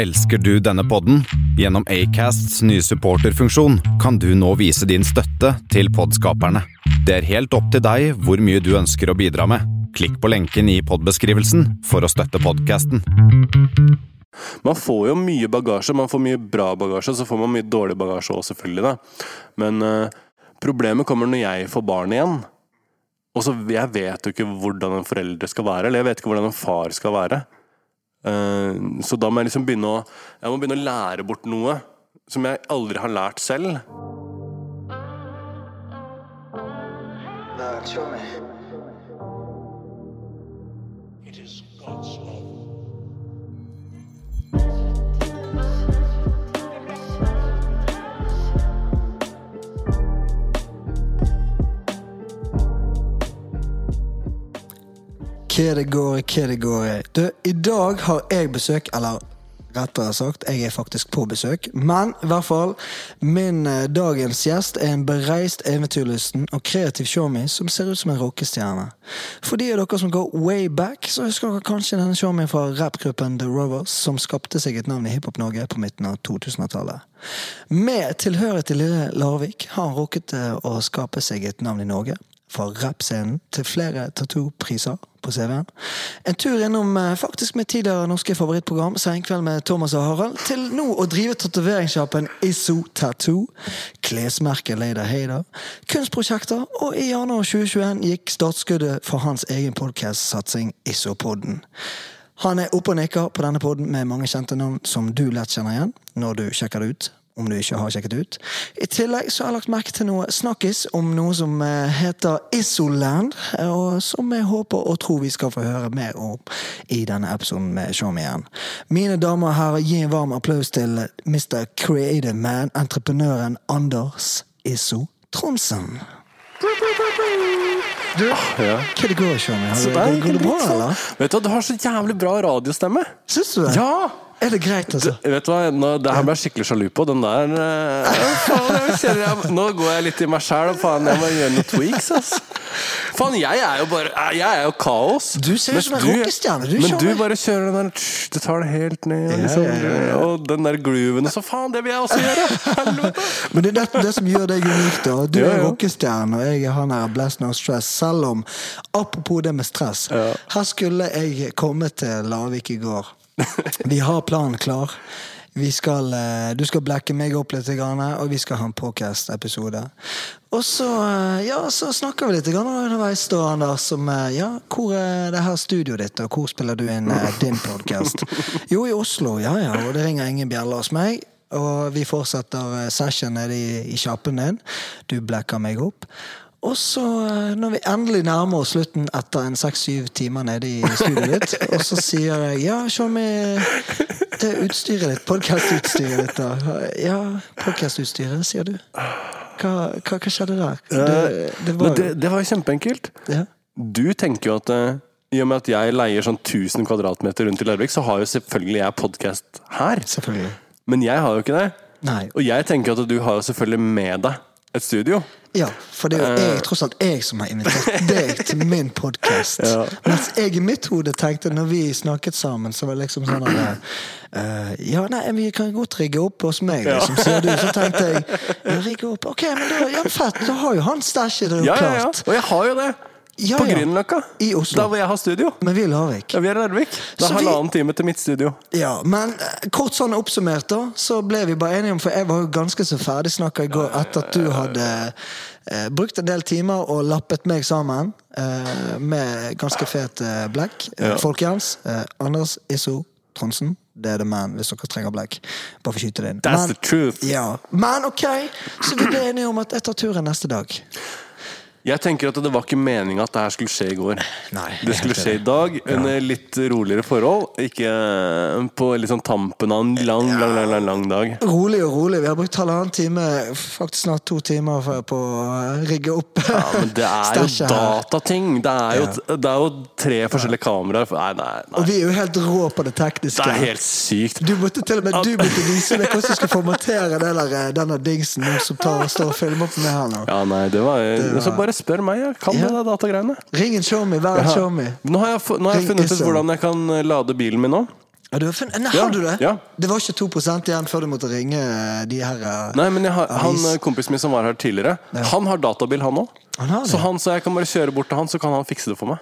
Elsker du denne podden? Gjennom Acasts nye supporterfunksjon kan du nå vise din støtte til podskaperne. Det er helt opp til deg hvor mye du ønsker å bidra med. Klikk på lenken i podbeskrivelsen for å støtte podkasten. Man får jo mye bagasje. Man får mye bra bagasje, så får man mye dårlig bagasje òg, selvfølgelig. da. Men eh, problemet kommer når jeg får barn igjen. Og så Jeg vet jo ikke hvordan en forelder skal være, eller jeg vet ikke hvordan en far skal være. Eh, så da må jeg liksom begynne å Jeg må begynne å lære bort noe som jeg aldri har lært selv. Lord, Hva det går, hva det går. Du, I dag har jeg besøk, eller rettere sagt, jeg er faktisk på besøk. Men i hvert fall, min eh, dagens gjest er en bereist, eventyrlysten og kreativ showmee som ser ut som en rockestjerne. For de av dere som går way back, så husker dere kanskje denne showmeen fra rappgruppen The Rovers, som skapte seg et navn i Hiphop-Norge på midten av 2000-tallet. Med tilhørighet til lille Larvik har han rukket eh, å skape seg et navn i Norge. Fra rappscenen til flere tattoo-priser på CV-en. En tur innom eh, faktisk mitt tidligere norske favorittprogram Senkveld med Thomas og Harald, til nå å drive tatoveringssjappen Iso Tattoo, klesmerket Lader Hader, kunstprosjekter, og i januar 2021 gikk startskuddet for hans egen podcast-satsing Isopodden. Han er oppe og nikker på denne podden med mange kjente navn som du lett kjenner igjen når du sjekker det ut. Om du ikke har sjekket ut. I tillegg så har jeg lagt merke til noe snakkis om noe som eh, heter Isoland, og som jeg håper og tror vi skal få høre mer om i denne episoden med Showme igjen. Mine damer og herrer, gi en varm applaus til Mr. Creative Man, entreprenøren Anders Isso Tronsen. Du, Ja. hva det går, Show Me? det Går det bra, sånn- eller? Vet du, du har så jævlig bra radiostemme. Syns du det? Ja! Er det greit, altså? Vet du hva, nå, Det her ble jeg skikkelig sjalu på. Den der eh, faen, jeg Nå går jeg litt i meg sjæl, og faen, jeg må gjøre noen tweaks. altså. Faen, jeg er jo bare Jeg er jo kaos. Du ser ut som en rockestjerne, Men kjører. du bare kjører den der Du tar det helt ned, liksom, ja, ja. og den der grooven og så faen, det vil jeg også gjøre! Men det er det, det som gjør deg unik. da Du Ja, er ja. rockestjerne, og jeg er han her Blast No Stress. Selv om, apropos det med stress Her skulle jeg komme til Lavik i går. Vi har planen klar. Vi skal, eh, du skal blekke meg opp litt, og vi skal ha en podcast-episode. Og så, eh, ja, så snakker vi litt underveis, da, Anders, om eh, ja, hvor er det her studioet ditt, og hvor spiller du inn din podkast? Jo, i Oslo, ja ja, og det ringer ingen bjeller hos meg. Og vi fortsetter session nede i, i kjappen din. Du blekker meg opp. Og så, eh, når vi endelig nærmer oss slutten etter en seks-syv timer nede i studioet ditt, og så sier jeg ja, se med det utstyret ditt, podkastutstyret ditt, da. Ja, podkastutstyret, sier du. Hva, hva, hva skjedde der? Det, det var det, det var kjempeenkelt. ja. Du tenker jo at eh, i og med at jeg leier sånn 1000 kvadratmeter rundt i Larvik, så har jo selvfølgelig jeg podkast her. Selvfølgelig. Men jeg har jo ikke det. Nei. Og jeg tenker at du har jo selvfølgelig med deg et studio. Ja, for det er jo Eh. jeg, tross alt jeg som har invitert deg til min podkast. Mens jeg i mitt hode tenkte, når vi snakket sammen, så var det liksom sånn at uh, Ja, nei, vi kan godt rigge opp hos meg, liksom, sier du. Så tenkte jeg ja, rigge opp. Ok, men da, ja, fett, da har jo han stæsjet det jo Ja, ja, ja. Og jeg har jo det! Ja, på ja. Grünerløkka. Der hvor jeg har studio. Men vi er Larvik. Ja, vi er Larvik. Det er er vi- halvannen time til mitt studio. Ja, men eh, kort sånn oppsummert da, så ble vi bare enige om, for jeg var jo ganske så ferdigsnakka i går etter at du hadde eh, brukt en del timer og lappet meg sammen eh, med ganske fet eh, black. Eh. Folkens, eh, Anders Isso Tronsen, det er the man hvis dere trenger blekk. Bare for å skyte det inn. That's the truth. Ja, men ok, så vi ble enige om at jeg tar turen neste dag. Jeg tenker at det var ikke meninga at det her skulle skje i går. Nei, Det skulle skje i dag, under litt roligere forhold. Ikke på på liksom tampen av en lang, lang, lang, lang, lang dag. Rolig og rolig. Vi har brukt halvannen time, faktisk snart to timer på å rigge opp Ja, men det er jo datating! Det er jo, det er jo tre forskjellige kameraer. Nei, nei, nei. Og vi er jo helt rå på det tekniske. Det er helt sykt. Du måtte til og med du måtte vise meg hvordan du skal formatere eh, denne dingsen som tar, står og filmer på meg her nå. Ja, nei, det var, det var- Så bare spør meg, jeg kan Ja. det datagreiene. Ring en show me, vær en Ja. show me. Nå har jeg, nå har jeg funnet ut hvordan jeg kan eh, lade bilen min nå. Ja, du har funnet, nei, Ja, har du det? ja. Det var ikke 2 igjen før du måtte ringe eh, de her eh, Nei, men har, han kompisen min som var her tidligere, han har databil, han òg. Så, han, så jeg kan bare kjøre bort til han, så kan han fikse det for meg.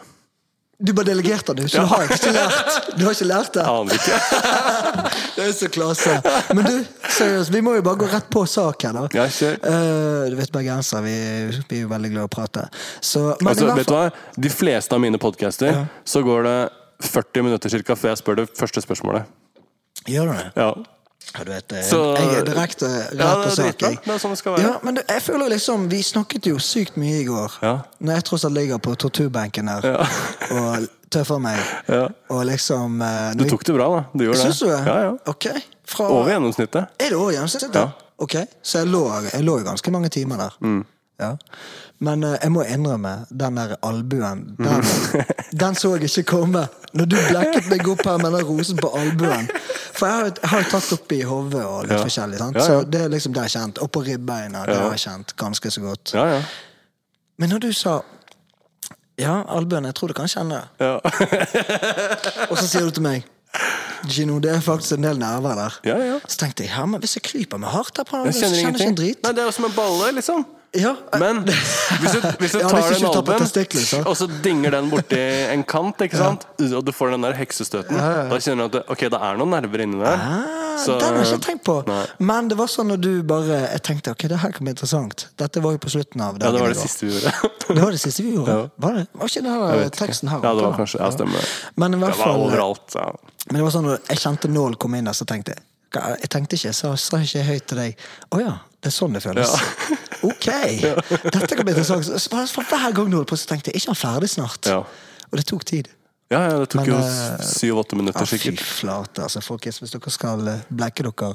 Du bare delegerte det, så du har ikke lært Du har ikke lært det? Aner ikke. Det er så klasse. Men du, seriøst, vi må jo bare gå rett på sak her, da. Ja. Eh, du vet bergensere, vi, vi er jo veldig glad i å prate. Så, men Altså, vet du hva? De fleste av mine podcaster, så går det 40 minutter cirka før jeg spør det første spørsmålet. Gjør du det? Ja. Ja, du vet, eh, Så- jeg er direkte rett Ja, på det sak. Det sånn det. Ja, men du, jeg føler liksom Vi snakket jo sykt mye i går. Ja. Når jeg tross alt ligger på torturbenken der og tøffer meg. Ja. Og liksom eh, Du tok det bra, da. Du gjorde det. Syns du det? Ja, ja. Ok. Fra, Over gjennomsnittet. Er det over gjennomsnittet? Ja. Ok, Så jeg lå, jeg lå mange timer der. Mm. Ja. Men uh, jeg må innrømme, den der albuen, den, den så jeg ikke komme. Når du blekket meg opp her med den rosen på albuen. For jeg har, jo- jeg har tatt opp i hodet og litt Ja. forskjellig. Sant? Ja, ja. Så det er liksom det jeg kjent. Og på ribbeina. Det har jeg kjent ganske så godt. Ja, ja. Men når du sa Ja, albuen, jeg tror du kan kjenne det. Ja, Og så sier du til meg Gino, det er faktisk en del nerver der. ja. ja. Så tenkte jeg, ja, men hvis jeg klyper meg hardt der på Jeg så kjenner kjenner jeg ikke en drit. Nei, det er jo som en balle, liksom. Ja, Men hvis du, hvis du tar hvis du den albuen, og så dinger den borti en kant, og du får den der heksestøten, da kjenner du at ok, det er noen nerver inni der. Ah, Så- den har jeg ikke tenkt på. Nei. Men det var sånn når du bare Jeg tenkte ok, det her kan bli interessant. Dette var jo på slutten av Ja, det var det siste vi gjorde. Det var det siste vi gjorde? Ja. Var det? Var ikke den teksten her? Ja, det var da? kanskje Ja, stemmer. Men i Det var fall overalt. Ja. Men det var sånn når jeg kjente nål kom inn der, så tenkte jeg Jeg tenkte ikke, sa, sa ikke høyt til deg Å ja, det er sånn det føles. Ok! Dette kan bli interessant. Så For hver gang du holdt på, så tenkte jeg ikke han ferdig snart? Ja. Og det tok tid. Ja, ja, det tok Men, jo eh, syv-åtte minutter, Ja, fy flate, altså, folkens. Hvis dere skal eh, blekke dere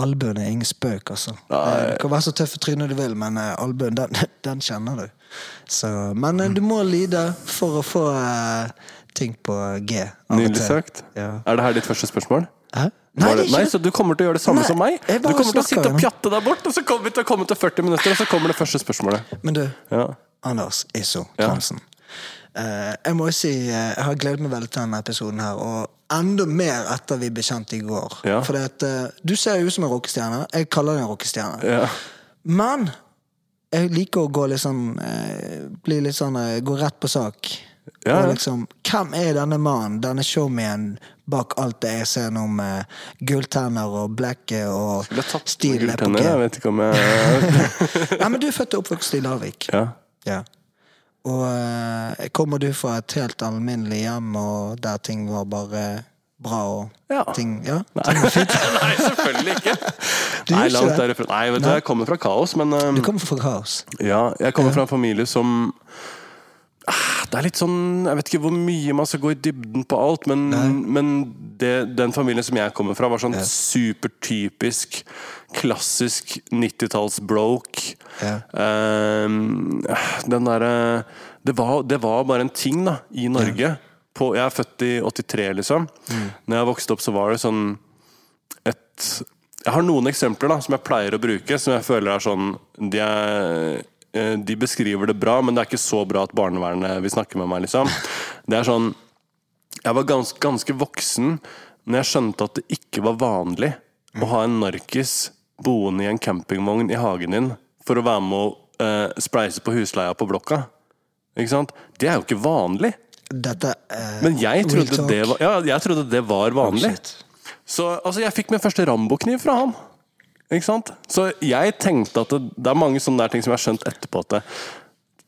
Albuen er ingen spøk, altså. Nei. Eh, Du kan være så tøff i trynet du vil, men albuen, den, den kjenner du. Så, men du må lide for å få uh, ting på G. Nydelig sagt. Ja. Er det her ditt første spørsmål? Hæ? Var det, nei, så du kommer til å gjøre det samme Nei, som meg? Du kommer til å sitte og pjatte deg bort, og så kommer vi til å komme til 40 minutter, og så kommer det første spørsmålet. Men du, Ja. Anders Isso Ja. Hansen. Eh, jeg må jo si uh, jeg har gledet meg veldig til denne episoden her, og enda mer etter vi ble kjent i går. Ja. For du ser jo ut som en rockestjerne. Jeg kaller deg en rockestjerne. Ja. Men jeg liker å gå litt sånn eh, Bli litt sånn eh, Gå rett på sak. Ja, Og liksom, hvem er denne mannen, denne showmanen, bak alt det jeg ser nå med gulltenner og blekke og Skulle jeg vet ikke om jeg Nei, men du er født og oppvokst i Larvik. Ja. Ja. Og eh, kommer du fra et helt alminnelig hjem, og der ting var bare bra og Ja. ting Ja? Nei. Nei, selvfølgelig ikke. Du Nei, langt derifra. Nei, vet du, jeg kommer fra kaos, men um, Du kommer fra kaos. Ja, jeg kommer fra en familie som Det er litt sånn Jeg vet ikke hvor mye man skal gå i dybden på alt, men, men det, den familien som jeg kommer fra, var sånn supertypisk klassisk 90-talls-broke. Ja. Ehm, den derre det, var- det var bare en ting da i Norge. På, jeg er født i 83, liksom. Når jeg vokste opp, så var det sånn et Jeg har noen eksempler da som jeg pleier å bruke, som jeg føler er sånn De, er, de beskriver det bra, men det er ikke så bra at barnevernet vil snakke med meg, liksom. Det er sånn Jeg var gans, ganske voksen når jeg skjønte at det ikke var vanlig å ha en narkis boende i en campingvogn i hagen din for å være med å eh, spleise på husleia på blokka. Ikke sant? Det er jo ikke vanlig. Dette eh, Men jeg trodde, det var, ja, jeg trodde det var vanlig. Shit. Så altså, jeg fikk min første Rambo-kniv fra han. Ikke sant? Så jeg tenkte at det, det er mange sånne ting som jeg har skjønt etterpå at det,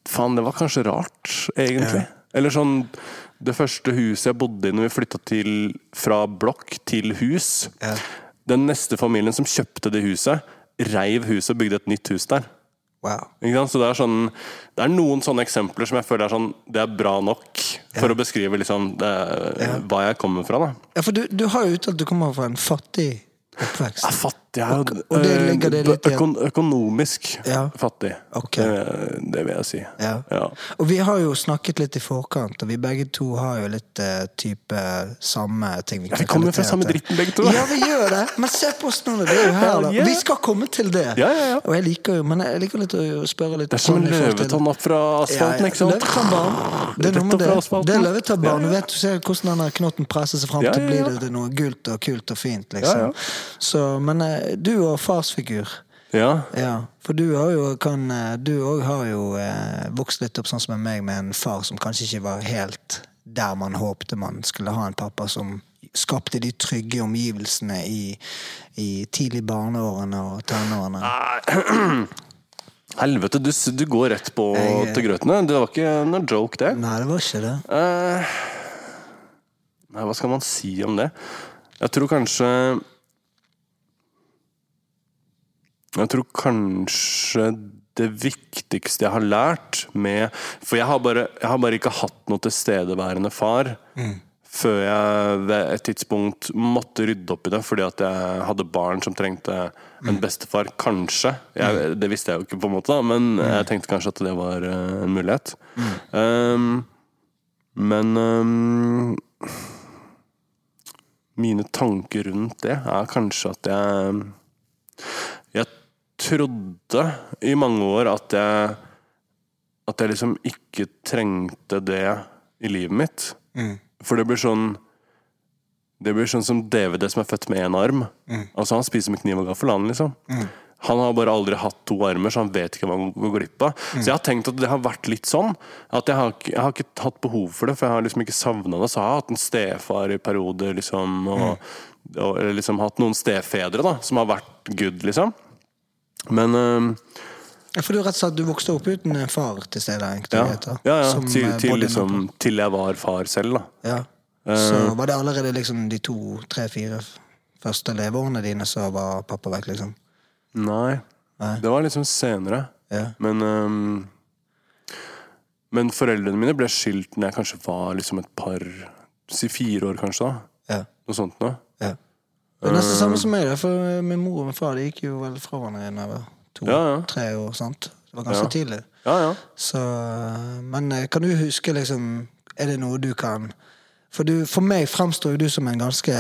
Faen, det var kanskje rart, egentlig. Eller sånn Det første huset jeg bodde i når vi flytta fra blokk til hus Ja. Den neste familien som kjøpte det huset, reiv huset og bygde et nytt hus der. Wow. Så det er, sånn, det er noen sånne eksempler som jeg føler er sånn Det er bra nok for å beskrive liksom det, hva jeg kommer fra. da Ja, for du, du har jo uttalt at du kommer fra en fattig oppvekst. Ja, fattig De er Og- og det eh, ligger det litt igjen. økonomisk Ja. fattig. Okay. Det, det vil jeg si. Ja. Ja. Og vi har jo snakket litt i forkant, og vi begge to har jo litt uh, type samme ting vi vi kommer fra samme dritten begge to. Ja, vi gjør det! Men se på oss nå, vi er jo her, da. Vi skal komme til det. Ja, ja, ja. Og jeg liker jo, men jeg liker litt å spørre litt Det er som en løvetann opp fra asfalten, ikke sant? Løvetannbarn. Det er noe med det. Det er ja. vet, du ser hvordan den knotten presser seg fram til blir det noe gult og kult og fint, liksom. Ja, ja. Så, men eh, du og farsfigur. Ja. Ja, for du har jo kan, eh, Du òg har jo eh, vokst litt opp sånn som meg, med en far som kanskje ikke var helt der man håpte man skulle ha en pappa som skapte de trygge omgivelsene i, i tidlig barneårene og tenårene. Helvete, du, du går rett på Jeg- til grøtene. Det var ikke noe joke, det. Nei, det var ikke det. Eh, nei, hva skal man si om det? Jeg tror kanskje Jeg tror kanskje det viktigste jeg har lært med For jeg har bare, jeg har bare ikke hatt noe tilstedeværende far. Før jeg ved et tidspunkt måtte rydde opp i det fordi at jeg hadde barn som trengte en bestefar. Kanskje. Jeg, det visste jeg jo ikke, på en måte, da, men jeg tenkte kanskje at det var eh, en mulighet. Um, men um, mine tanker rundt det er kanskje at Jeg trodde i mange år at jeg At jeg liksom ikke trengte det i livet mitt. For det blir sånn Det blir sånn som DVD som er født med én arm. Altså Han spiser med kniv og gaffel, han liksom. Han har bare aldri hatt to armer, så han vet ikke hva han går glipp av. Så jeg har tenkt at det har vært litt sånn. At jeg har, jeg har ikke hatt behov for det, for jeg har liksom ikke savna det. Så jeg har hatt en stefar i perioder, liksom. Og, og og liksom hatt noen stefedre da, som har vært good, liksom. Men øhm, Ja, For du rett og slett du vokste opp uten far til stede? ja, ja, ja som, til, eh, til, liksom, til jeg var far selv, da. Ja. Så var det allerede liksom de to, tre, fire første leveårene dine så var pappa vekk, liksom? Nei. Nei. Det var liksom senere. Ja. Men um, Men foreldrene mine ble skilt når jeg kanskje var liksom et par Si fire år, kanskje. da Ja. Noe sånt noe. Ja. Det er nesten samme som meg, for min mor og min far de gikk jo vel fra hverandre da jeg var Ja, ja. to-tre år. sant? Det var ganske Ja. tidlig. Ja, ja. Så, men eh, kan du huske, liksom Er det noe du kan For, du, for meg fremstår jo du som en ganske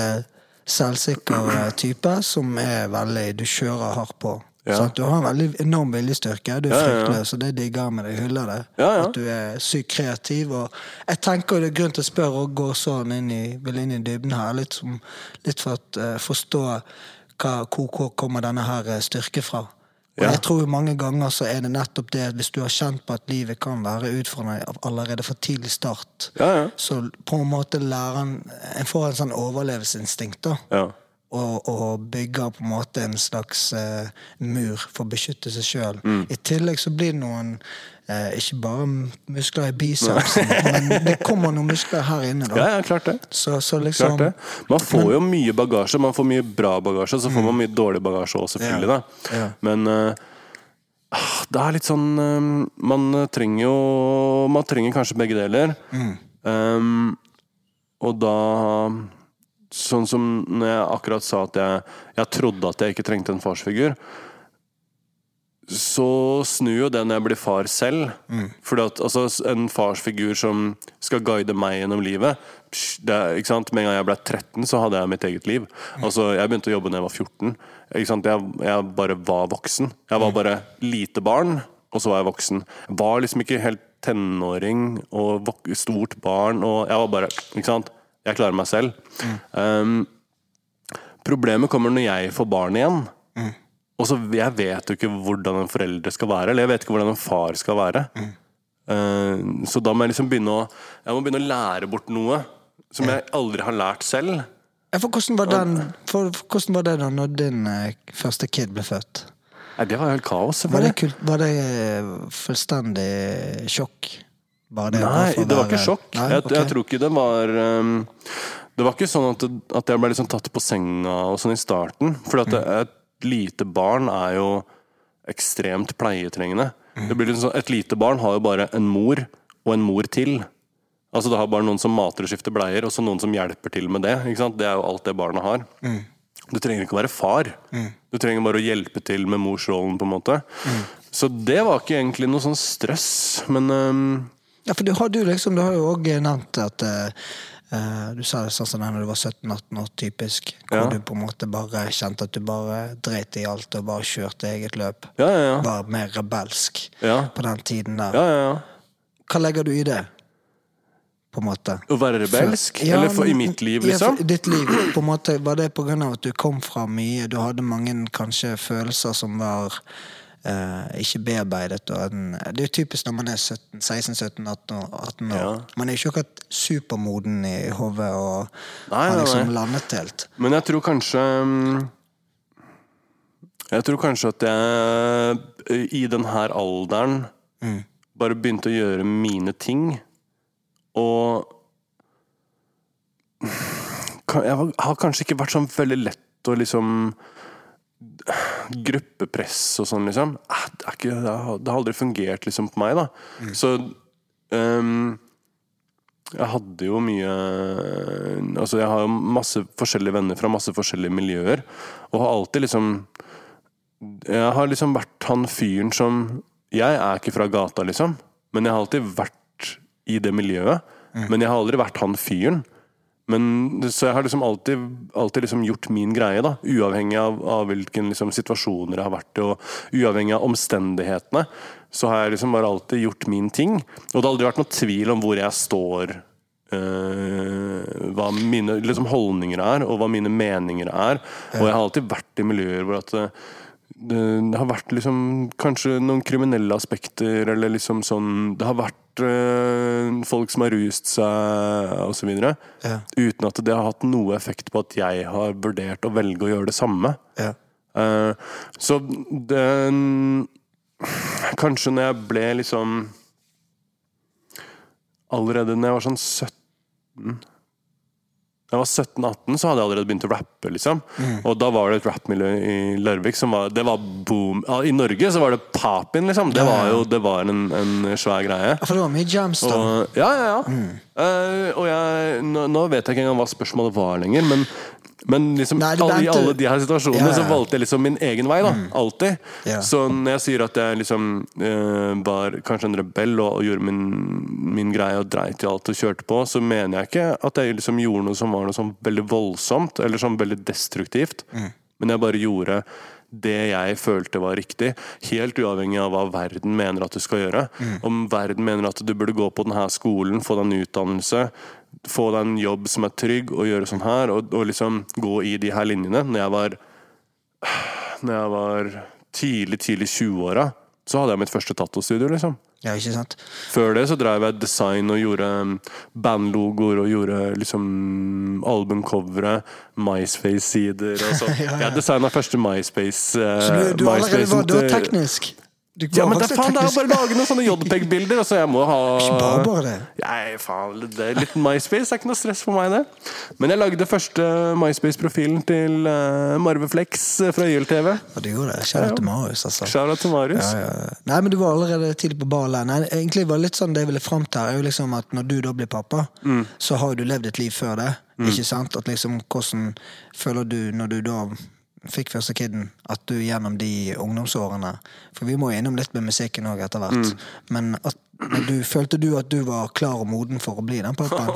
selvsikker eh, type, som er veldig Du kjører hardt på. Ja. Du har en veldig enorm viljestyrke. Du er fryktløs, og det digger jeg med deg. Hyller det. At du er sykt kreativ. Og jeg tenker det er grunn til å spørre og gå sånn inn i, inn i dybden her, litt, som, litt for å uh, forstå hva, hvor, hvor kommer denne her eh, styrke fra. Og jeg tror mange ganger så er det nettopp det at hvis du har kjent på at livet kan være utfordrende av- allerede fra tidlig start, Ja, ja. så på en måte lærer en En får en sånn overlevelsesinstinkt, da. ja. Og, og bygger på en måte en slags eh, mur for å beskytte seg sjøl. Mm. I tillegg så blir det noen eh, ikke bare muskler i bicepsen, men det kommer noen muskler her inne, da. ja, ja, klart det. Så, så liksom Klart det. Man får jo mye bagasje. Man får mye bra bagasje, så får man mye dårlig bagasje òg, selvfølgelig. Ja. Ja. Men eh, ah, det er litt sånn eh, Man trenger jo Man trenger kanskje begge deler. Um, og da Sånn som når jeg akkurat sa at jeg, jeg trodde at jeg ikke trengte en farsfigur. Så snur jo det når jeg blir far selv. Fordi at altså, En farsfigur som skal guide meg gjennom livet psh, det, ikke sant? Med en gang jeg ble 13, så hadde jeg mitt eget liv. Altså, Jeg begynte å jobbe da jeg var 14. Ikke sant? Jeg, jeg bare var voksen. Jeg var bare lite barn, og så var jeg voksen. Jeg var liksom ikke helt tenåring og stort barn. Og jeg var bare Ikke sant? Jeg klarer meg selv. Um, problemet kommer når jeg får barn igjen. Og så Jeg vet jo ikke hvordan en forelder skal være, eller jeg vet ikke hvordan en far skal være. Eh, så da må jeg liksom begynne å Jeg må begynne å lære bort noe som jeg aldri har lært selv. Ja, for hvordan den, for, hvordan var det da når din eh, første kid ble født? Nei, Det var jo helt kaos, Var det, var det eh, fullstendig sjokk? Bare det, Nei, det var være- ikke sjokk. Nei, Jeg, jeg tror ikke det var um, Det var ikke sånn at, at jeg ble liksom tatt på senga og sånn i starten. For Mm. et lite barn er jo ekstremt pleietrengende. Mm. Det blir liksom sånn, et lite barn har jo bare en mor og en mor til. Altså Det har bare noen som mater og skifter bleier, og så noen som hjelper til med det. Det er jo alt det barnet har. Mm. Du trenger ikke å være far. Du trenger bare å hjelpe til med morsrollen, på en måte. Så det var ikke egentlig noe sånn stress, men ehm, Ja, for du har, du liksom, du har jo òg nevnt at eh, Du sa det sånn som da du var 17-18 år, typisk. Hvor Ja. du på en måte bare kjente at du bare dreit i alt og bare kjørte eget løp. Ja, ja, ja. Var mer rebelsk på den tiden der. ja, ja, ja. Hva legger du i det? På en måte. Å være rebelsk? For- ja, Eller for, i mitt liv, liksom? Ja, ditt liv, på en måte, Var det på grunn av at du kom fra mye? Du hadde mange kanskje følelser som var eh, ikke bearbeidet? En, det er jo typisk når man er 16, 17, 18 år. 18 år. Ja. Man er jo ikke akkurat supermoden i hodet og Nei, har liksom nei. landet helt. Men jeg tror kanskje mm, Jeg tror kanskje at jeg i den her alderen bare begynte å gjøre mine ting. Og Jeg har kanskje ikke vært sånn veldig lett å liksom Gruppepress og sånn, liksom. Eh, Det, ikke, det, har, aldri fungert liksom på meg, da. Så um, jeg hadde jo mye Altså, jeg har masse forskjellige venner fra masse forskjellige miljøer, og har alltid liksom Jeg har liksom vært han fyren som Jeg er ikke fra gata, liksom, men jeg har alltid vært i det miljøet. Men jeg har aldri vært han fyren. Men, så jeg har liksom alltid, alltid liksom gjort min greie, da. Uavhengig av, av hvilken liksom, situasjoner jeg har vært i, og uavhengig av omstendighetene. Så har jeg liksom bare alltid gjort min ting. Og det har aldri vært noen tvil om hvor jeg står. eh, hva mine liksom, holdninger er, og hva mine meninger er. Og jeg har alltid vært i miljøer hvor at eh, det, har vært liksom kanskje noen kriminelle aspekter, eller liksom sånn Det har vært øh, folk som har rust seg, osv. Ja. Uten at det har hatt noe effekt på at jeg har vurdert å velge å gjøre det samme. Ja. Uh, så den Kanskje når jeg ble liksom Allerede når jeg var sånn 17 Da jeg var 17-18, så hadde jeg allerede begynt å rappe. liksom Og da var det et rappmiljø i Larvik som var Det var boom. I Norge så var det papin, liksom. Det var jo det var en, en svær greie. For det var mye jams, da. Og, ja, ja, ja. Eh, og jeg, nå, nå vet jeg ikke engang hva spørsmålet var lenger, men, men liksom, Nei, alle, i alle de her situasjonene Ja, ja. så valgte jeg liksom min egen vei. da, Alltid. Ja. Så når jeg sier at jeg liksom uh, var kanskje en rebell og, og gjorde min, min greie og dreit i alt og kjørte på, så mener jeg ikke at jeg liksom gjorde noe som var noe sånn veldig voldsomt eller sånn veldig destruktivt. Men jeg bare gjorde det jeg følte var riktig, helt uavhengig av hva verden mener at du skal gjøre. Om verden mener at du burde gå på denne skolen, få deg en utdannelse, få deg en jobb som er trygg, og gjøre sånn her, og, og liksom gå i de her linjene. Når jeg var, når jeg var tidlig, tidlig 20-åra, så hadde jeg mitt første tattostudio, liksom. Ja, ikke sant? Før det så drev jeg design og gjorde um, bandlogoer og gjorde liksom albumcovere, MySpace-sider og sånn. Ja, ja. Jeg designa første MySpace. Uh, Så du, du, allerede var, du var teknisk? Ja, men det, er faen, det er bare å lage noen sånne JPEG-bilder, og så jeg må ha bare bare det. Nei, faen, det er litt MySpace er ikke noe stress for meg, det. Men jeg lagde første MySpace-profilen til uh, Marve Flex eh, fra YLTV. Ja, du gjorde det. Kjære til Marius, altså. Shout-out til Marius. Ja, ja. Nei, men du var allerede tidlig på ballen. Nei, egentlig var det litt sånn det jeg ville fram til er jo liksom at når du da blir pappa, Mm. så har jo du levd et liv før det. Ikke sant? At liksom, hvordan føler du når du da fikk første kiden, at du gjennom de ungdomsårene For vi må jo innom litt med musikken òg etter hvert. Mm. Men at, du, følte du at du var klar og moden for å bli den pappaen?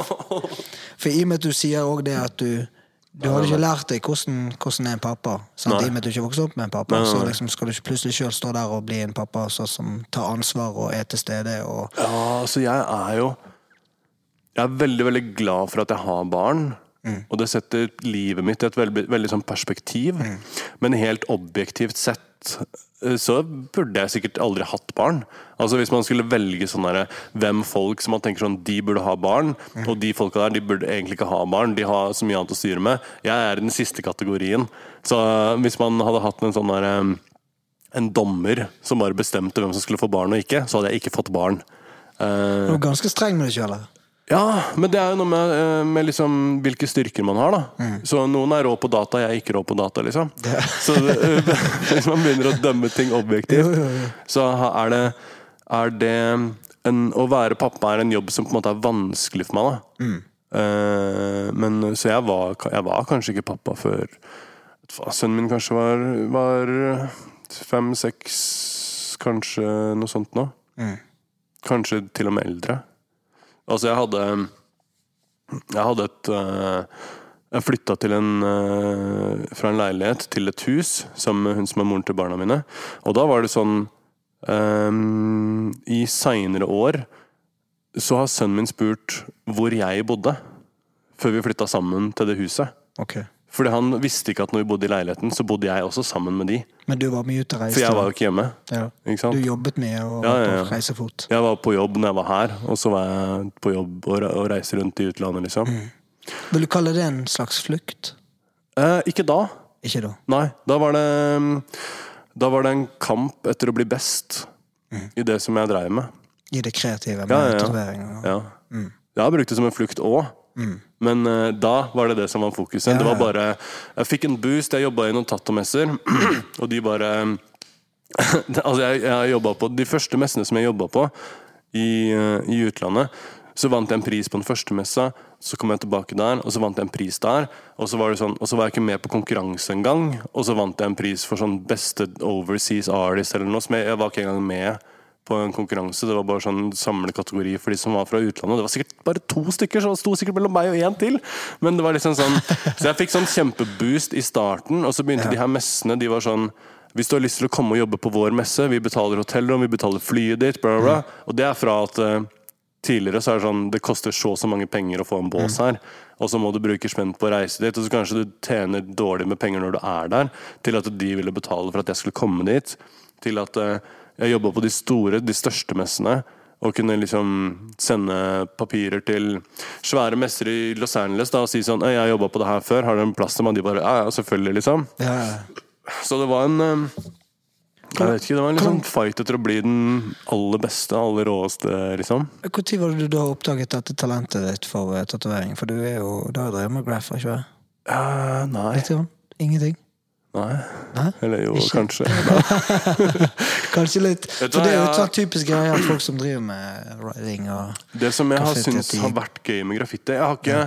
For i og med at du sier òg det at du du hadde ikke lært deg hvordan, hvordan er en pappa. I og med at du ikke vokste opp med en pappa, så liksom skal du ikke plutselig sjøl stå der og bli en pappa så, som tar ansvar og er til stede. Og, Ja, altså jeg er jo Jeg er veldig, veldig glad for at jeg har barn. Og det setter livet mitt i et veldig, veldig sånn perspektiv. Men helt objektivt sett eh, så burde jeg sikkert aldri hatt barn. Altså Hvis man skulle velge sånn hvem folk som man tenker sånn de burde ha barn, og de folka der de burde egentlig ikke ha barn, de har så mye annet å styre med. Jeg er i den siste kategorien. Så eh, hvis man hadde hatt en sånn derre en dommer som bare bestemte hvem som skulle få barn og ikke, så hadde jeg ikke fått barn. Eh, du er ganske streng med deg sjøl. Ja, men det er jo noe med, eh, med liksom hvilke styrker man har, da. Mm. Så noen er rå på data, jeg er ikke rå på data, liksom. Så eh, hvis man begynner å dømme ting objektivt, så er det, er det en, Å være pappa er en jobb som på en måte er vanskelig for meg, da. Mm. uh, men så jeg var, jeg var kanskje ikke pappa før Sønnen min kanskje var, var fem-seks, kanskje noe sånt nå. Mm. Kanskje til og med eldre. Altså, jeg hadde Jeg hadde et øh, Jeg flytta til en øh, fra en leilighet til et hus sammen med hun som er moren til barna mine. Og da var det sånn um, I seinere år så har sønnen min spurt hvor jeg bodde. Før vi flytta sammen til det huset. Ok. Fordi han visste ikke at når vi bodde i leiligheten, så bodde jeg også sammen med de. Men du var mye ute og reiste? For jeg var jo ikke hjemme. ja. Ikke? Du jobbet mye og Ja, ja, ja. på? Jeg var på jobb når jeg var her, og så var jeg på jobb og, re- og reiste rundt i utlandet, liksom. Vil du kalle det en slags flukt? Eh, ikke da. Ikke da? Nei. Da var det Da var det en kamp etter å bli best i det som jeg dreiv med. I det kreative med Ja, ja, ja. tatoveringer? Ja. Jeg har brukt det som en flukt òg. Men uh, da var det det som var fokuset. Ja, Det var bare Jeg fikk en boost. Jeg jobba i noen tattomesser, og de bare Altså, jeg, jeg på De første messene som jeg jobba på i, uh, i utlandet, så vant jeg en pris på den første messa. Så kom jeg tilbake der, og så vant jeg en pris der. Og så var, det sånn, og så var jeg ikke med på konkurranse engang. Og så vant jeg en pris for sånn beste overseas artist eller noe. Som jeg, jeg var ikke engang med på en konkurranse. Det var bare sånn samlekategori for de som var fra utlandet. Det var sikkert bare to stykker, så det sto sikkert mellom meg og én til. Men det var liksom sånn Så jeg fikk sånn kjempeboost i starten, og så begynte de her messene. De var sånn hvis du har lyst til å komme og jobbe på vår messe, vi betaler hotellrom, vi betaler flyet ditt, bla, bla, bla. Og det er fra at uh, tidligere så er det sånn det koster så og så mange penger å få en bås her, og så må du bruke spenn på å reise dit, og så kanskje du tjener dårlig med penger når du er der, til at de ville betale for at jeg skulle komme dit, til at eh, jeg jobba på de store, de største messene. Og kunne liksom sende papirer til svære messer i Los Angeles da, og si sånn 'Jeg har jobba på det her før, har du en plass til meg?' De bare 'Ja, ja, selvfølgelig', liksom. Ja, ja. Så det var en eh, Jeg vet ikke, det var en liksom fight etter å bli den aller beste, aller råeste, liksom. Når var det du da oppdaget dette talentet ditt for uh, tatovering? For du er jo Du har jo drevet med graph, ikke sant? Uh, nei. Ingenting? Nei. Hæ? Eller jo, Ikke? kanskje. Kanskje litt. For det er jo en sånn typisk greie at folk som driver med writing og Det som jeg har syntes har vært gøy med graffiti Jeg har ikke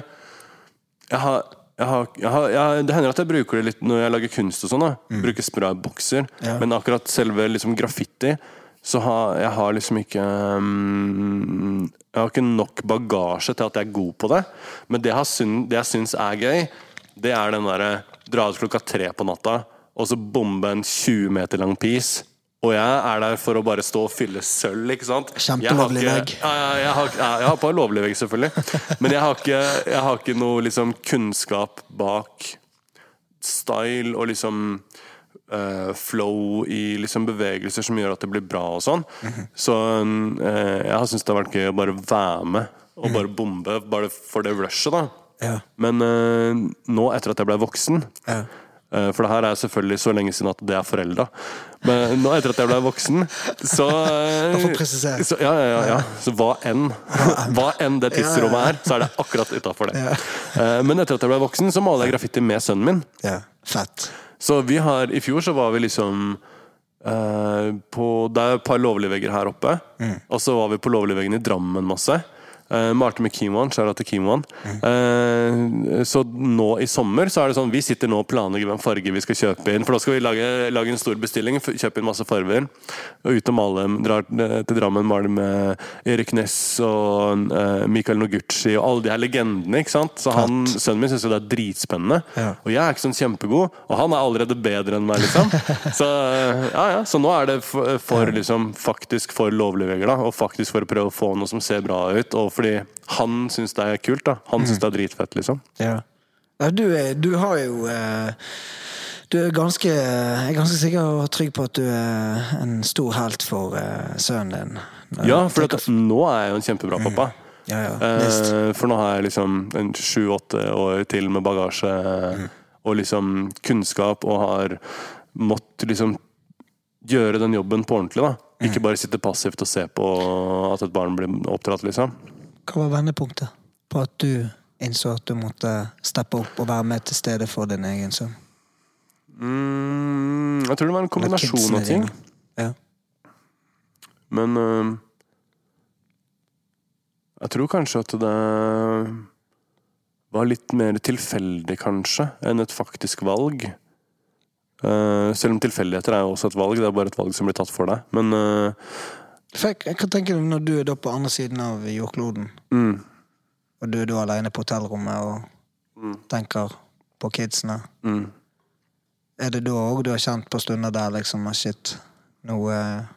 jeg har, jeg har, jeg har, jeg, Det hender at jeg bruker det litt når jeg lager kunst og sånn. da Bruker spraybokser. Ja. Men akkurat selve liksom graffiti så har jeg har liksom ikke um, Jeg har ikke nok bagasje til at jeg er god på det. Men det har det jeg syns er gøy, det er den derre dra ut klokka tre på natta og så bombe en 20 meter lang piece. Og jeg er der for å bare stå og fylle sølv, ikke sant? Jeg har Kjempelovlig vegg. ja, jeg, har, jeg har på en lovlig vegg, selvfølgelig. Men jeg har ikke, jeg har ikke noe liksom, kunnskap bak style og liksom Uh, flow i liksom, bevegelser som gjør at det blir bra og sånn. Så uh, jeg har syntes det har vært gøy å bare være med og bare bombe, bare for det rushet, da. Ja. Men eh, nå, etter at jeg ble voksen Ja. eh, For det her er selvfølgelig så lenge siden at det er forelda. Men nå etter at jeg ble voksen, så eh. Så, ja, ja, ja. Så hva enn Hva enn det tidsrommet er, så er det akkurat utafor det. Eh, Men etter at jeg ble voksen, så maler jeg graffiti med sønnen min. ja. Fett. Så vi har I fjor så var vi liksom eh, på, Det er et par lovligvegger her oppe. Og så var vi på lovligveggen i Drammen masse. Uh, malte med Kimwan, skjæra til Kimwan. Uh, så nå i sommer så er det sånn vi sitter nå og planlegger hvem farge vi skal kjøpe inn. For da skal vi lage, lage en stor bestilling, kjøpe inn masse farger. Og ut og male. Drar eh, til Drammen, maler med Erik Ness og uh, Michael Noguchi og alle de her legendene. ikke sant? Så han, sønnen min syns jo det er dritspennende. Ja. Og jeg er ikke sånn kjempegod, og han er allerede bedre enn meg, liksom. Så, eh, ja, ja. så nå er det for, for liksom, faktisk for lovligvegger, da. Og faktisk for å prøve å få noe som ser bra ut. Og fordi han syns det er kult, da. Han syns det er dritfett, liksom. Ja. Du, er, du har jo eh, Du er ganske Jeg er ganske sikker og trygg på at du er en stor helt for eh, sønnen din. Ja, for at, nå er jeg jo en kjempebra pappa. Ja, ja. Eh, for nå har jeg liksom en sju-åtte år til med bagasje og liksom kunnskap, og har måttet liksom gjøre den jobben på ordentlig. da Ikke bare sitte passivt og se på at et barn blir oppdratt, liksom. Hva var vendepunktet på at du innså at du måtte steppe opp og være med til stede for din egen sønn? Mm, jeg tror det var en kombinasjon av ting. Ja. Men øh, jeg tror kanskje at det var litt mer tilfeldig, kanskje, enn et faktisk valg. Uh, selv om tilfeldigheter er jo også et valg. Det er bare et valg som blir tatt for deg. Men eh, For jeg, kan tenke deg når du er da på andre siden av jordkloden, mm, og du er da alene på hotellrommet og tenker på kidsene, mm. er det da òg du har kjent på stunder der liksom Shit, noe eh,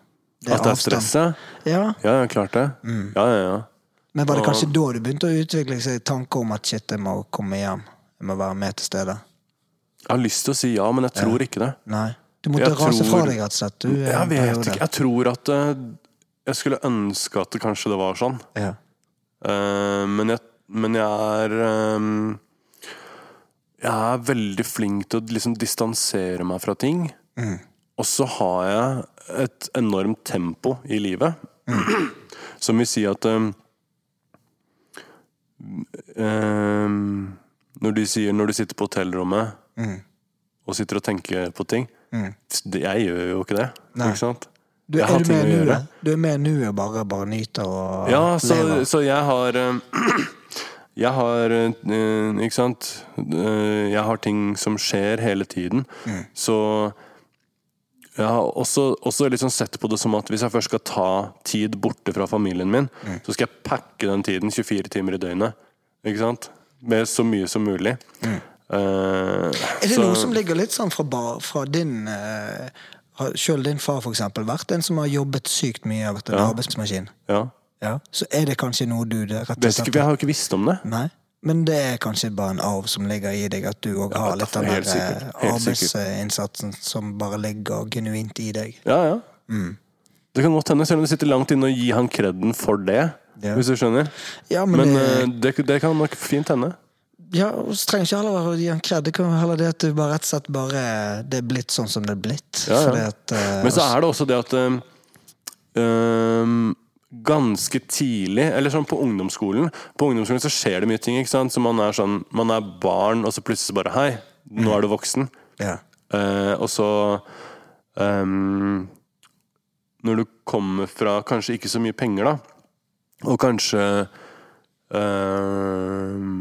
det At det er avstand. stress, ja. Ja, jeg ja, klart det. Mm. Ja, ja, ja. Men var det kanskje da du begynte å utvikle seg tanker om at shit, jeg må komme hjem? Jeg må være med til stede? Jeg har lyst til å si ja, men jeg tror ikke det. Nei. Du måtte Jeg rase tror- fra deg, rett og slett. Du, Jeg vet ikke. Jeg tror at eh, Jeg skulle ønske at det kanskje det var sånn. Ja. Uh, men, jeg, men jeg er um, Jeg er veldig flink til å liksom distansere meg fra ting. Mm. Og så har jeg et enormt tempo i livet. Som vil si at um, når, de sier, når du sitter på hotellrommet Mm. og sitter og tenker på ting Mm. Jeg gjør jo ikke det. Nei. Ikke sant? Du, Jeg har du ting med å gjøre. Du er med nå og bare, bare nyter og Ja, så, lever? så jeg har eh, Jeg har eh, Ikke sant? Eh, Jeg har ting som skjer hele tiden. Mm. Så jeg har også, også liksom sett på det som at hvis jeg først skal ta tid borte fra familien min, Mm. så skal jeg pakke den tiden 24 timer i døgnet. Ikke sant? Med så mye som mulig. Mm. Uh, Er det noe som ligger litt sånn fra, fra din uh, Sjøl din far, for eksempel, vært en som har jobbet sykt mye, vært en Ja. arbeidsmaskin. Ja. Ja. Så er det kanskje noe du det, rett og slett ikke, jeg har jo ikke visst om det. Nei. Men det er kanskje bare en arv som ligger i deg, at du òg har litt av den eh, arbeidsinnsatsen som bare ligger genuint i deg. Ja, ja. Mm. Det kan godt hende, selv om det sitter langt inne å gi han kreden for det. Ja. Hvis du skjønner. Ja, men, Men det, eh, det, det kan nok fint hende. Ja, og så trenger ikke heller være gi en kred. Det kan heller det at du bare rett og slett bare Det er blitt sånn som det er blitt. Ja, ja. At, uh, Men så er det også det at eh, Ganske tidlig, eller sånn på ungdomsskolen På ungdomsskolen så skjer det mye ting. ikke sant? Så man er sånn Man er barn, og så plutselig bare Hei, nå er du voksen. ja. Uh, og så um, Når du kommer fra kanskje ikke så mye penger, da, og kanskje ehm,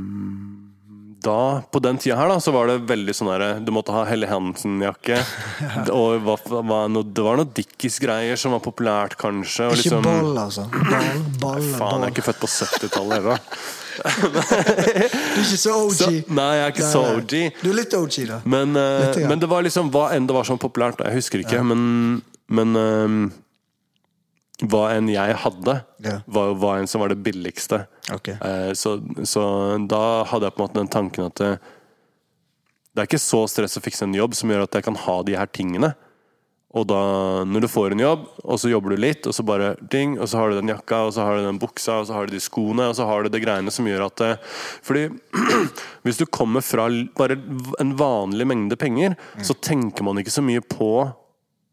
da, På den tida her da, så var det veldig sånn her Du måtte ha Helle Hansen-jakke. og hva, hva, noe, det var noe Dickies-greier som var populært, kanskje. Ikke liksom, ball, altså. Ball, ball, Faen, ball. jeg er ikke født på 70-tallet heller. Du er ikke så OG. Så, nei, jeg er ikke så Nei, nei. OG. Du er litt OG, da. Men, uh, Litt ja. men det var liksom hva enn det var sånn populært. Jeg husker ikke, men, men eh, hva enn jeg hadde, yeah. var, hva en som var det billigste. Okay. Eh, så, så da hadde jeg på en måte den tanken at det, det er ikke så stress å fikse en jobb som gjør at jeg kan ha de her tingene. Og da, når du får en jobb, og så jobber du litt, og så bare ding, og så har du den jakka, og så har du den buksa, og så har du de skoene, og så har du det greiene som gjør at det, Fordi hvis du kommer fra bare en vanlig mengde penger, så tenker man ikke så mye på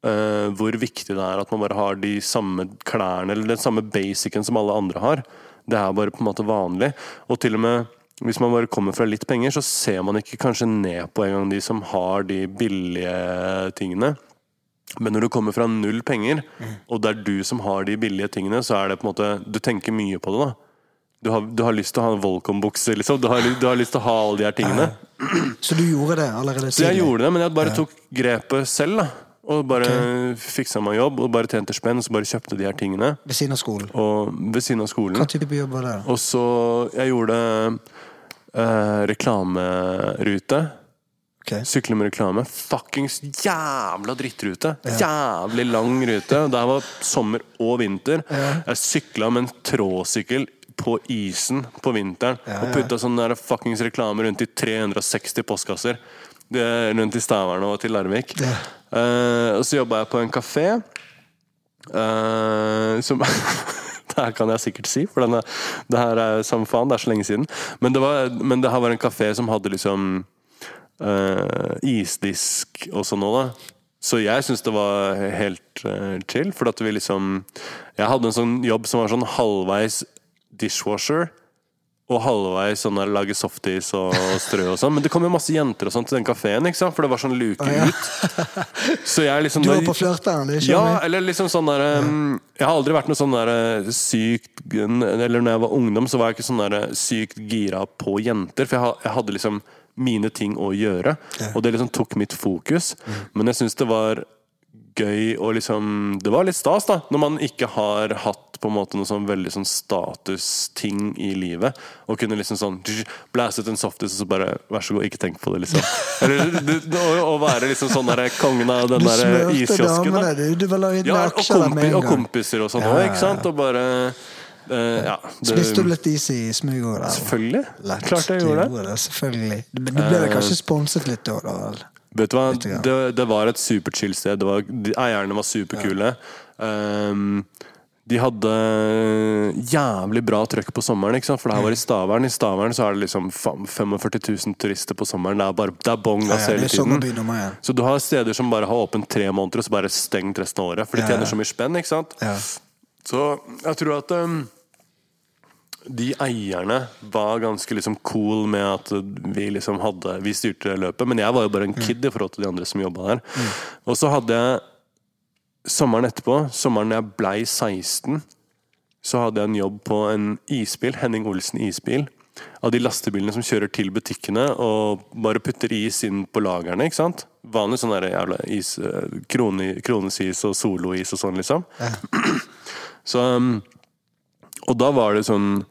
eh, hvor viktig det er at man bare har de samme klærne, eller den samme basicen som alle andre har. Det er bare på en måte vanlig. Og til og med hvis man bare kommer fra litt penger, så ser man ikke kanskje ned på engang de som har de billige tingene. Men når du kommer fra null penger, og det er du som har de billige tingene, så er det på en måte Du tenker mye på det, da. Du har, du har lyst til å ha en Volcom-bukse, liksom. Du har, du har lyst til å ha alle de her tingene. Så du gjorde det allerede Så jeg gjorde det, men jeg bare tok grepet selv, da. Og bare fiksa meg jobb, og bare tjente spenn, og så bare kjøpte de her tingene. Ved siden av skolen? Og ved siden av skolen. Hva type jobb var det? Og så Jeg gjorde eh, reklamerute. Okay. Sykle med reklame. Fuckings jævla drittrute! Jævlig lang rute. Det her var sommer og vinter. Jeg sykla med en tråsykkel på isen på vinteren Ja, og ja. putta sånn fuckings reklame rundt i 360 postkasser. Rundt i Stavern og til Larvik. Ja. Uh, og så jobba jeg på en kafé. uh, som Det her kan jeg sikkert si, for denne, det her er samme faen, det er så lenge siden. Men det, var, men det her var en kafé som hadde liksom uh, isdisk sånn òg, da. Så jeg syns det var helt chill, for at vi liksom Jeg hadde en sånn jobb som var sånn halvveis dishwasher. Og halvveis sånn der lage softis og strø og sånn. Men det kom jo masse jenter og sånn til den kafeen, for det var sånn luke ja. ut. Så jeg liksom Du var på flørteren? ja, eller liksom sånn der um, Jeg har aldri vært noe sånn der uh, sykt Eller når jeg var ungdom, så var jeg ikke sånn der uh, sykt gira på jenter. For jeg, hadde liksom mine ting å gjøre. Ja. Og det liksom tok mitt fokus. Men jeg syns det var gøy og liksom Det var litt stas, da, når man ikke har hatt på en måte noe sånn veldig sånn statusting i livet. Og kunne liksom sånn blæse ut en softis og så bare Vær så god, ikke tenk på det, liksom. Eller å, å være liksom sånn der kongen av den derre iskiosken. da. du. Du var inn Ja, og, kompi og kompiser og sånn Ja, ja, ja, ikke sant? Og bare Uh, Ja. det- Spiste du litt is i smug òg. Selvfølgelig. Lett. Klart jeg gjorde det. Eh, Selvfølgelig. Men du ble uh, kanskje sponset litt da? da? Vet du hva, det, det var et superchill sted. Det var, de, eierne var superkule. Ehm, de hadde jævlig bra trøkk på sommeren, ikke sant? for det her var i Stavern. I Stavern så er det liksom 45 000 turister på sommeren. Det er, bare, det er bong gass ja, hele tiden. Så du har steder som bare har åpent tre måneder, og så bare stengt resten av året. For de tjener så mye spenn, ikke sant. Så jeg tror at um, de eierne var ganske liksom cool med at vi liksom hadde Vi styrte løpet, men jeg var jo bare en kid i forhold til de andre som jobba der. Og så hadde jeg sommeren etterpå, sommeren jeg blei 16, så hadde jeg en jobb på en isbil, Henning Olsen isbil. Av de lastebilene som kjører til butikkene og bare putter is inn på lagrene. ikke sant? Vanlig sånn der jævla is, eh, krone, kronesis og solois og sånn, liksom. Så um, Og da var det sånn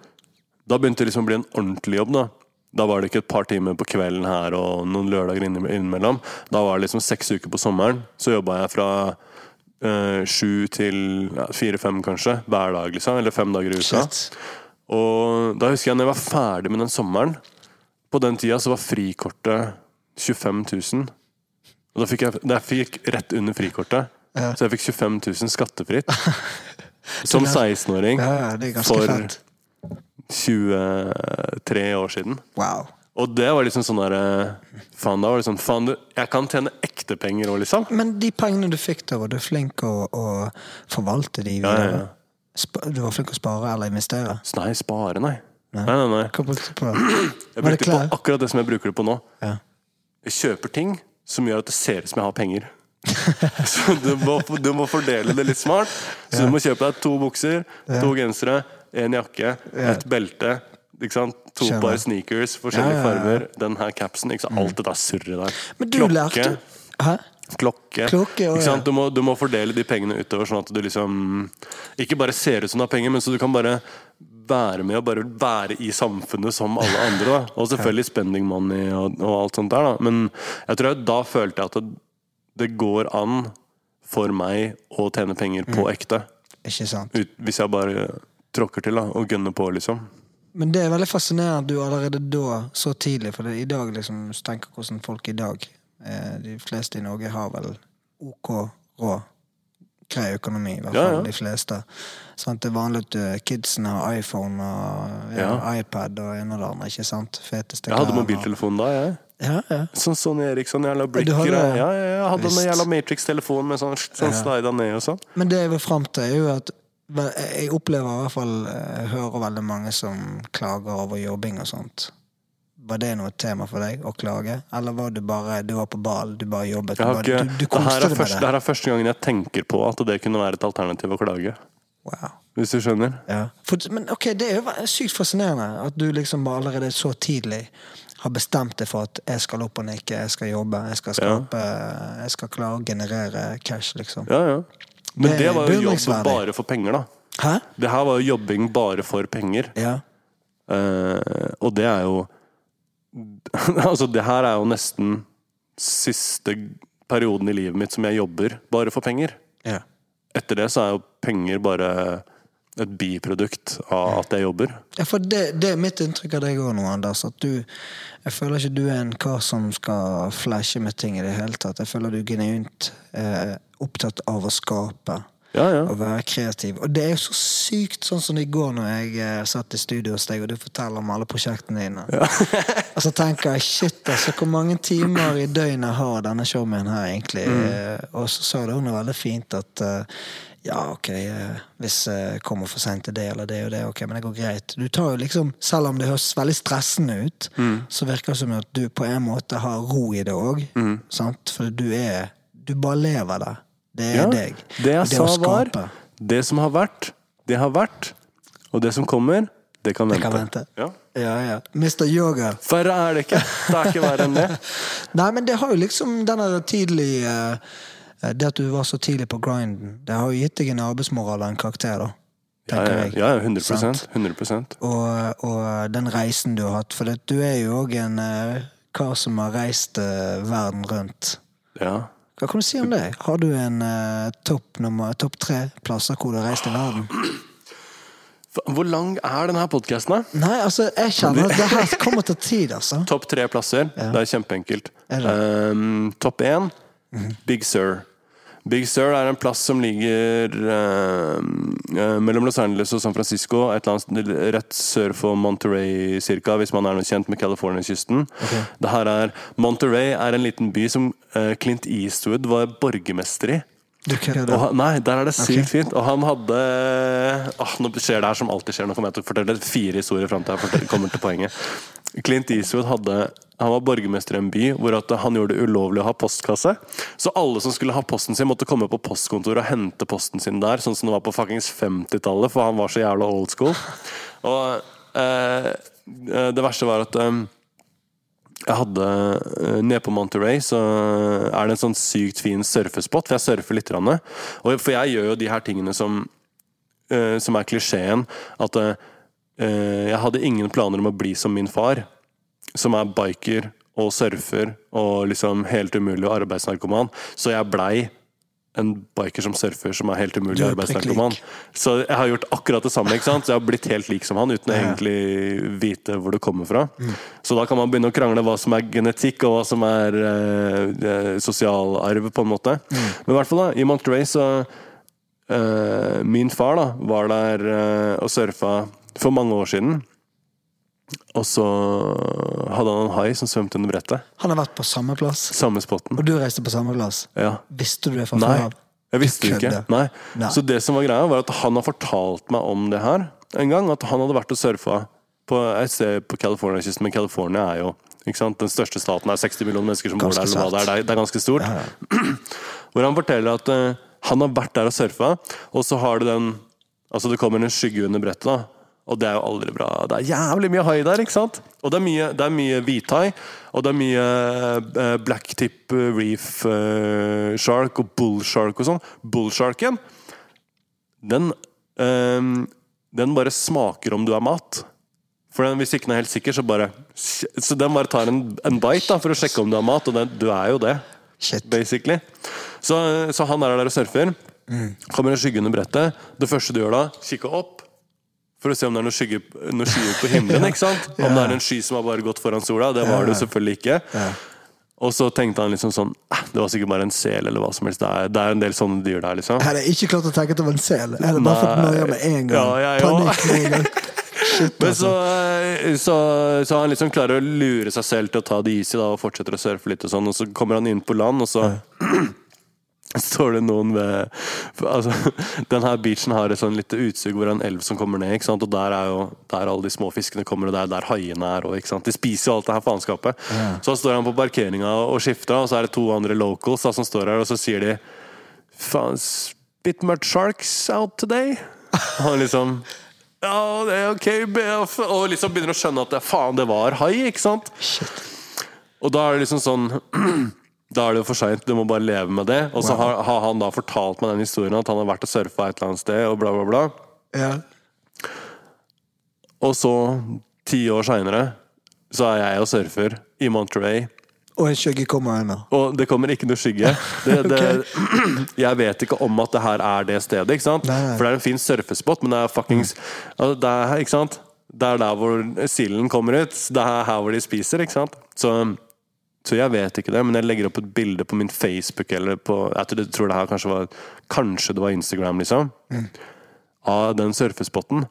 Da begynte det liksom å bli en ordentlig jobb, da. Da var det ikke et par timer på kvelden her og noen lørdager inni- innimellom. Da var det liksom seks uker på sommeren. Så jobba jeg fra sju til fire-fem, kanskje, hver dag, liksom. Eller fem dager i uka. Shit. Og da husker jeg når jeg var ferdig med den sommeren På den tida så var frikortet 25 000. Og da fikk jeg, da fikk rett under frikortet. Ja. Så jeg fikk 25 000 skattefritt. Som 16-åring. Ja, For fett. 23 år siden. Wow. Og det var liksom sånn derre Faen, da var det sånn Faen, du, jeg kan tjene ekte penger òg, liksom. Men de pengene du fikk da, var du flink å, å forvalte de Ja, ja, ja. Du var flink å spare eller investere? Nei, spare, nei. Nei, nei, nei. Hva brukte du på? Jeg Var det brukte på akkurat det som jeg bruker det på nå. Ja. Jeg kjøper ting som gjør at det ser ut som jeg har penger. Så du må, du må fordele det litt smart. Så du må kjøpe deg to bukser, to gensere, en jakke, et belte. Ikke sant? To Skjønner. par sneakers, forskjellige Ja, ja, ja. farger. Den her capsen. Ikke sant? Alt det der surret der. Men du lærte Hæ? Klokke. Klokke, ikke sant? Du, må, du må fordele de pengene utover, sånn at du liksom Ikke bare ser ut som du har penger, men så du kan bare være med og bare være i samfunnet som alle andre. Da. Og selvfølgelig spending money og, og alt sånt der, da. Men jeg tror jeg da følte jeg at det, det går an for meg å tjene penger på Mm. ekte. Ikke sant? Ut, hvis jeg bare tråkker til da, og gønner på, liksom. Men det er veldig fascinerende at du allerede da, så tidlig For det, i dag, liksom, hvis du tenker hvordan folk i dag eh, De fleste i Norge har vel OK råd. Grei økonomi, i hvert fall ja. de fleste. Sant? Det er vanlig at kidsene kidsen har iPhone og ja, Ja. iPad og en og det andre. ikke sant? Feteste Jeg hadde mobiltelefon da, jeg. Ja, ja. Sånn Sonny Eriksson, jævla Bricker hadde? Ja, ja, ja, jeg hadde Visst. en jævla Matrix-telefon med sånn, sånn Ja. slida ned og sånn. Men det jeg vil fram til, er jo at jeg opplever i hvert fall Jeg hører veldig mange som klager over jobbing og sånt. Var det noe tema for deg å klage? Eller var du bare Du var på ball, du bare jobbet? Du, ikke, du, du det, her koste deg med første, det det? her er første gangen jeg tenker på at det kunne være et alternativ å klage. Wow. Hvis du skjønner? Ja. For, men ok, det er jo sykt fascinerende at du liksom allerede så tidlig har bestemt deg for at jeg skal opp og nikke, jeg skal jobbe, jeg skal skape Jeg skal klare å generere cash, liksom. Ja, ja. Men Det var jo jobb bare for penger, da. Hæ? Det her var jo jobbing bare for penger. Ja. Uh, og det er jo Altså, det her er jo nesten siste perioden i livet mitt som jeg jobber bare for penger. ja. Etter det så er jo penger bare et biprodukt av at jeg jobber. Ja, for det, det er mitt inntrykk av deg òg nå, Anders. At du Jeg føler ikke du er en kar som skal flashe med ting i det hele tatt. Jeg føler du genuint eh, opptatt av å skape. Ja, ja. Og være kreativ. Og det er jo så sykt, sånn som i går når jeg eh, satt i studio hos deg, og du forteller om alle prosjektene dine. og så tenker jeg shit, altså, hvor mange timer i døgnet har denne showmanen her egentlig? Mm. Og så sa også noe veldig fint at uh, ja, ok, eh, hvis jeg kommer for sent til det eller det og det, ok, men det går greit. Du tar jo liksom, Selv om det høres veldig stressende ut, så virker det som at du på en måte har ro i det òg. Mm. For du er Du bare lever det. Det er Ja, deg. Det jeg det sa var. Det som har vært, det har vært. Og det som kommer, Det kan Det vente. kan vente. Ja. Ja, ja. Mr. Yoga. Verre er det ikke. Det er ikke verre enn det. Nei, men det har jo liksom denne tidlig eh, Det at du var så tidlig på grinden, det har jo gitt deg en arbeidsmoral og en karakter, da. Ja, ja, ja, 100, 100%. Og, og den reisen du har hatt. For du er jo òg en eh, kar som har reist eh, verden rundt. Ja. Hva kan du si om det? Har du en uh, topp top tre plasser hvor du har reist i verden? Hvor lang er denne podkasten? Nei, altså, jeg kjenner at det her kommer til tid, altså. Topp tre plasser. Det er kjempeenkelt. Um, Topp én Big Sur. Big Sur er en plass som ligger um, eh, mellom Los Angeles og San Francisco. Et eller annet rett sør for Monterey, cirka, hvis man er noe kjent med California-kysten. Det her er Monterey er en liten by som eh, Clint Eastwood var borgermester i. Du kødder. Han, nei, der er det sykt okay. fint. Og han hadde åh, Nå skjer det her som alltid skjer. Nå kommer jeg til å fortelle fire historier fram til jeg kommer til poenget. Clint Eastwood hadde han var borgermester i en by hvor at han gjorde det ulovlig å ha postkasse. Så alle som skulle ha posten sin, måtte komme på postkontoret og hente posten sin der, sånn som det var på fuckings 50-tallet, for han var så jævla old school. Og eh, det verste var at eh, jeg hadde eh, Nede på Monterey så er det en sånn sykt fin surfespot, for jeg surfer litt. grann. Og for jeg gjør jo de her tingene som eh, Som er klisjeen. At eh, jeg hadde ingen planer om å bli som min far, som er biker og surfer og liksom helt umulig og arbeidsnarkoman. Så jeg blei en biker som surfer, som er helt umulig arbeidsnarkoman. Så jeg har gjort akkurat det samme. ikke sant? Så jeg har blitt helt lik som han, uten å egentlig vite hvor det kommer fra. Så da kan man begynne å krangle hva som er genetikk, og hva som er eh, eh, sosial arv, på en måte. Men i hvert fall da, i Monterey så eh, Min far da var der eh, og surfa for mange år siden. Og så hadde han en hai som svømte under brettet. Han har vært på samme plass, Samme spotten. og du reiste på samme plass. Ja. Visste du det fra før av? jeg visste det ikke. Nei. Nei. Så det som var greia, var at han har fortalt meg om det her en gang. At han hadde vært og surfa på et sted på California-kysten, men California er jo? Den største staten er 60 millioner mennesker som bor der. Ganske Eller hva det, er. Det ganske stort. Hvor han forteller at uh, han har vært der og surfa, og så har du den Altså det kommer en skygge under brettet, da. Og det er jo aldri bra. Det er jævlig mye hai der, ikke sant? Og det er mye, det er mye hvithai, og det er mye uh, blacktip eh, reef uh, shark og bull shark og sånn. Bullsharken, den eh, Den bare smaker om du er mat. For den, Hvis ikke den er helt sikker, så bare Så den bare tar en, en bite da, for å sjekke om du har mat, og den, du er jo det Shit. basically. Så, så han er der og surfer. Kommer en skygge under brettet. Det første du gjør da, kikker opp. For å se om det er noen skyer noe skyer på himmelen. ikke sant? Om det er en sky som har bare gått foran sola. Det var det jo selvfølgelig ikke. Og så tenkte han liksom sånn "Eh, Det var sikkert bare en sel eller hva som helst. Det er, det er en del sånne dyr der, liksom. Jeg hadde ikke klart å tenke at det var en sel. Jeg hadde bare fått noia med en gang. Ja, ja. Panikk med en gang. Shit, Men altså. så, eh, så, så han liksom klarer å lure seg selv til å ta det easy da, og fortsetter å surfe litt. Og sånn Og så kommer han inn på land, og så står det noen ved altså, Denne beachen har et sånn lite utsug hvor det er en elv som kommer ned. Ikke sant? Og der er jo der alle de små fiskene kommer, og det er der haiene er. Og? De spiser jo alt det her faenskapet. Så står han på parkeringa og skifter, og så er det to andre locals da, som står her, og så sier de Faen, bit much sharks out today? Og han liksom ja, det er ok, BF. Og liksom begynner å skjønne at det, faen, det var hai, ikke sant? Shit. Og da er det liksom sånn Da er det jo for seint, du må bare leve med det. Og så har, har han da fortalt meg den historien at han har vært og surfa et eller annet sted, og bla, bla, bla. Ja. Og så, ti år seinere, så er jeg og surfer i Monterey. Og en skygge kommer ennå? Og det kommer ikke noe skygge. Det, det, jeg vet ikke om at det her er det stedet, ikke sant? Nei, nei. For det er en fin surfespot, men det er fuckings altså, det er, ikke sant? Det er der hvor silden kommer ut. Det er her hvor de spiser, ikke sant? Så, så jeg vet ikke det, men jeg legger opp et bilde på min Facebook eller på Jeg tror, det her kanskje var Kanskje det var Instagram, liksom. Mm. Av den surfespotten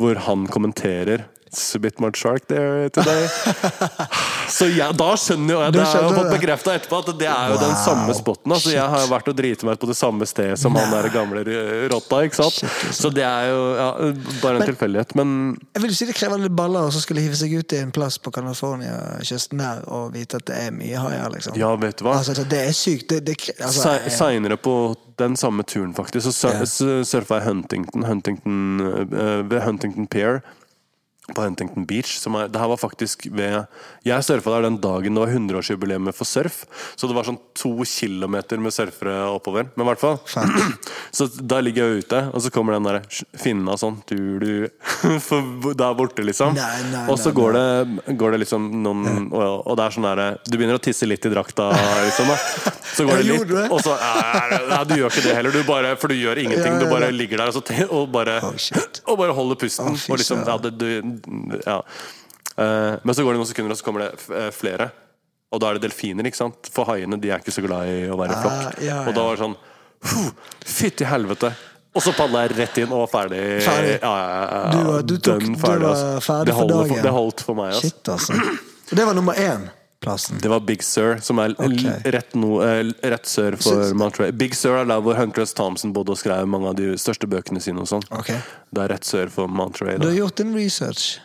hvor han kommenterer It's a bit much shark there today. Så ja, da skjønner jo jeg Det har jeg skjønner fått det. bekrefta etterpå at det er jo den samme spotten. Altså, jeg har vært og driti meg ut på det samme stedet som han der gamle rotta. ikke sant? Shit, altså. Så det er jo ja, bare en tilfeldighet. Men Jeg vil si det krever litt baller å skulle hive seg ut i en plass på California-kysten der og vite at det er mye haier, liksom. ja, vet du hva? Altså, det er sykt. Det, det, altså, jeg- Seinere på den samme turen, faktisk, så sur- surfa jeg Huntington, Huntington eh, ved Huntington Pier. På Huntington Beach. Som er, det her var faktisk ved Jeg surfa der den dagen det var 100-årsjubileet for surf. Så det var sånn to kilometer med surfere oppover. Men i hvert fall. Så da ligger jeg ute, og så kommer den der finna sånn du, du, Der borte, liksom. Nei, nei, og så går det, går det liksom noen og, og det er sånn derre Du begynner å tisse litt i drakta, liksom. Da. Så går det litt, og så Nei, Du gjør ikke det heller, du bare, for du gjør ingenting. Du bare ligger der og, så, og, bare, Oh, og bare holder pusten. Og liksom, ja, det, du, ja. Eh, men så går det noen sekunder, og så kommer det eh, flere. Og da er det delfiner, ikke sant? For haiene de er ikke så glad i å være i Ah, flokk. ja, Og da var det sånn «Huh, Fytti helvete! Og så padla jeg rett inn og var ferdig. Ferdig. Ja, ja, ja, Du var- du tok- ferdig, du var altså. ferdig altså. for dagen. det holdt for meg. Altså. Shit, altså. Og det var nummer én-plassen. Det var Big Sur, som er okay. Rett, no, eh, rett sør for Så- Montreal. Big Sur er der hvor Huntress Thompson bodde og skrev mange av de største bøkene sine. og sånn. okay. Det er rett sør for Montreal. Du har gjort en research.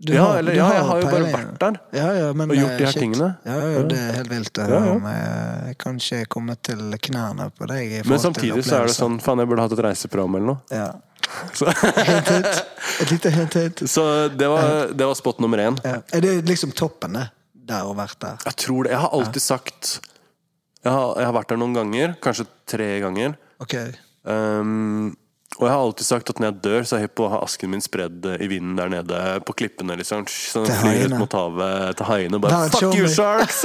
Du Ja, har- eller, ja, jeg har jo bare vært der. Ja, ja, men, Og gjort eh, de her shit. tingene. Ja, ja, det er helt vilt å høre ja. om. Jeg kanskje kommet til knærne på deg. Men samtidig så er det sånn Faen, jeg burde hatt et reiseprogram eller noe. ja. Så, Hint, hint. Et lite hint, hint. så det, var, det var spot nummer én. Ja. Er det liksom toppen, det? Der og vært der? Jeg tror det. Jeg har alltid sagt jeg har, jeg har vært der noen ganger. Kanskje tre ganger. Ok. Um, og jeg har alltid sagt at når jeg dør, så er jeg på å ha asken min spredd eh, i vinden der nede på klippene. liksom Så den flyr ut mot havet til haiene. Bare Vær fuck you, me. sharks!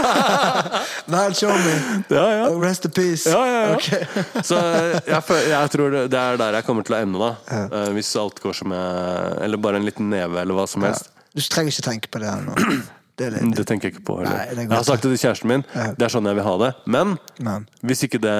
That'll show me! ja, ja. Oh, rest in peace. Ja, ja, ja. Okay. Så jeg, jeg tror det er der jeg kommer til å ende, da. Eh, hvis alt går som jeg Eller bare en liten neve, eller hva som helst. Du trenger ikke tenke på det her nå. Det Det tenker jeg ikke på heller. Nei, er jeg har sagt det til kjæresten min. Det er sånn jeg vil ha det. Men Men hvis ikke, det,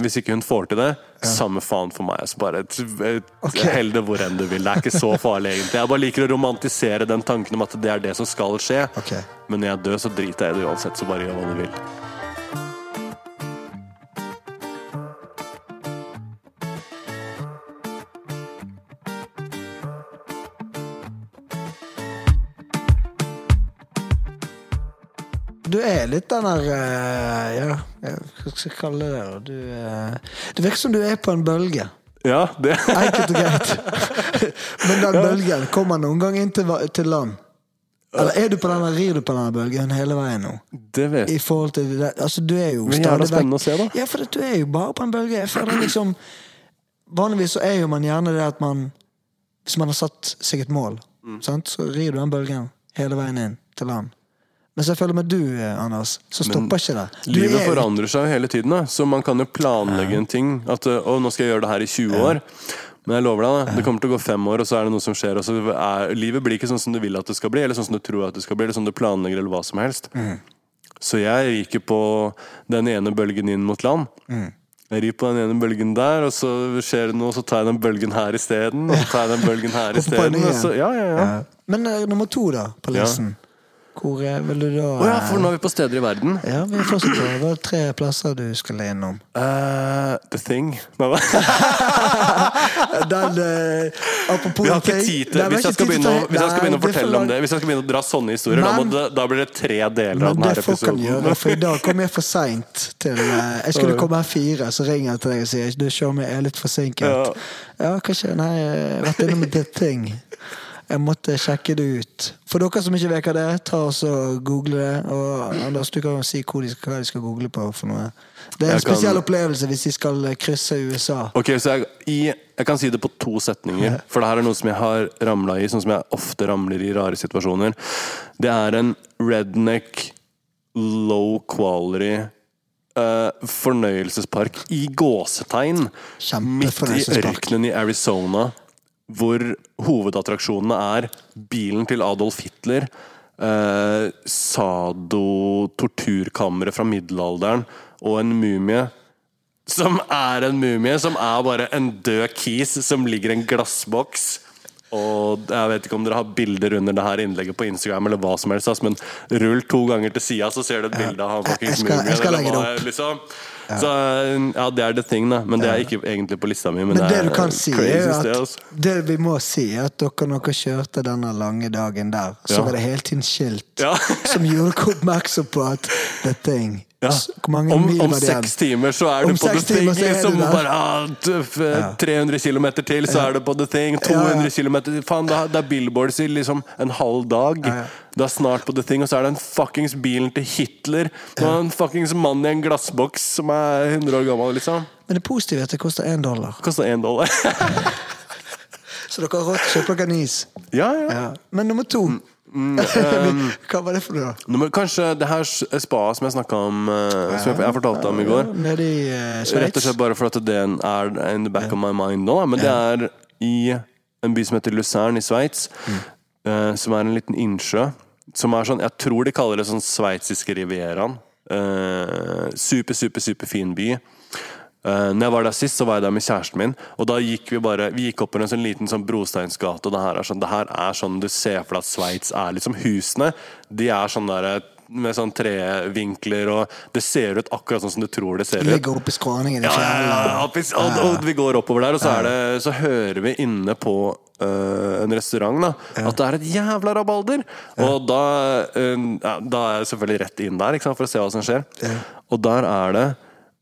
hvis ikke hun får til det, samme faen for meg. Altså bare et, et, Hell det hvor enn du vil. Det er ikke så farlig, egentlig. Jeg bare liker å romantisere den tanken om at det er det som skal skje. Okay. Men når jeg dør, så driter jeg i det uansett. Så bare gjør hva du vil. Du er litt den der eh, Ja, hva skal jeg kalle det? Du, eh, det virker som du er på en bølge. Ja, det Enkelt og greit. Men den bølgen kommer noen gang inn til, til land. Eller er du på denne, rir du på denne bølgen hele veien nå? Det vet I forhold til det, altså du er jo Men jævla spennende å se, da. Ja, for du er jo bare på en bølge. Jeg føler liksom Vanligvis så er jo man gjerne det at man Hvis man har satt seg et mål, Mm. sant? så rir du den bølgen hele veien inn til land. Mens selvfølgelig med du, eh, Anders, så stopper ikke det. Du Livet er- forandrer seg jo hele tiden, da. så man kan jo planlegge en ting. At uh, å, nå skal jeg gjøre det her i 20 år. Men jeg lover deg, da, det kommer til å gå fem år, og så er det noe som skjer. Er, livet blir ikke sånn som du vil at det skal bli, eller sånn som du tror at det skal bli, eller sånn du planlegger, eller hva som helst. Mm. Så jeg gikk jo på den ene bølgen inn mot land. Mm. Jeg rir på den ene bølgen der, og så skjer det noe, så tar jeg den bølgen her isteden. Og så tar jeg den bølgen her isteden. Ja, ja, ja. Ja. Men uh, nummer to, da, på Ja. Hvor eh, vil du da oh ja, for nå er vi på steder i verden. Ja, vi er fortsatt på Hva er tre plasser du skulle innom. Uh, the Thing. Nei? Den, uh, apropos Vi har ikke tid til Hvis jeg skal begynne å, hvis jeg skal begynne å fortelle om det Hvis jeg skal begynne å dra sånne historier, da, må da blir det tre deler av denne det folk kan episoden. gjøre, for i dag kom jeg for seint til eh, Jeg skulle komme her fire, så ringer jeg til deg og sier du, show me, jeg er litt forsinket. Ja. Ja, kanskje Nei, jeg har vært innom The Thing. Jeg måtte sjekke det ut. For dere som ikke vet hva det er, ta oss og google det. Og Anders, du kan jo si hva de skal, de skal google på for noe. Det er en Jeg kan- spesiell opplevelse hvis de skal krysse USA. Ok, så jeg, i, jeg kan si det på to setninger, for det her er noe som jeg har ramla i, sånn som jeg ofte ramler i rare situasjoner. Det er en redneck, low quality uh, fornøyelsespark i gåsetegn. Midt i ørkenen i Arizona, hvor hovedattraksjonene er bilen til Adolf Hitler, eh, Sado-torturkammeret fra middelalderen og en mumie. Som er en mumie, som er bare en død kis som ligger i en glassboks. Og jeg vet ikke om dere har bilder under det her innlegget på Instagram, eller hva som helst, men rull to ganger til sida, så ser du et bilde av han fuckings mumien. eller hva. Liksom. Så eh, ja, det er the thing, da. Men det er ikke egentlig på lista mi. Men, Men det er du kan si, er at sted, altså. det vi må si, er at dere når dere kjørte denne lange dagen der, så var det hele tiden skilt som gjorde dere oppmerksom på at the thing Ja. Om, om det seks timer så er Om du på the thing. Liksom bare ah, tøff, 300 km til, så er du på the thing. 200 km Faen, det er- det er billboards i liksom en halv dag. Ja, ja. Du er snart på the thing, og så er det en fuckings bilen til Hitler. Og en fuckings mann i en glassboks som er 100 år gammel, liksom. Men det positive er at det koster én dollar. Koster én dollar. Så dere har råd til å kjøpe is. ja, ja. Ja. Men nummer to Mm, Hva var det for noe? Nummer, kanskje det her spaet som jeg snakka om, uh, som jeg, jeg fortalte om i går. Nede i uh, Rett og slett bare for at det er in the back of my mind nå. Da. Men det er i en by som heter Luzern i Sveits. eh, som er en liten innsjø. Som er sånn, Jeg tror de kaller det sånn sveitsiske rivieraen. Uh, super, super, super fin by. Uh, når jeg var der sist, så var jeg der med kjæresten min. Og da gikk vi bare Vi gikk opp på en sånn liten sånn brosteinsgate, og det her er sånn Det her er sånn du ser for deg at Sveits er liksom husene. De er sånn der med sånn trevinkler, og det ser ut akkurat sånn som du tror det ser ut. Ligger opp i skråningen i Ja, ja, ja, og, og vi går oppover der, og så, det, så hører vi inne på uh, en restaurant da, at det er et jævla rabalder. Og da, uh, da er jeg selvfølgelig rett inn der sant, for å se hva som skjer. Og der er det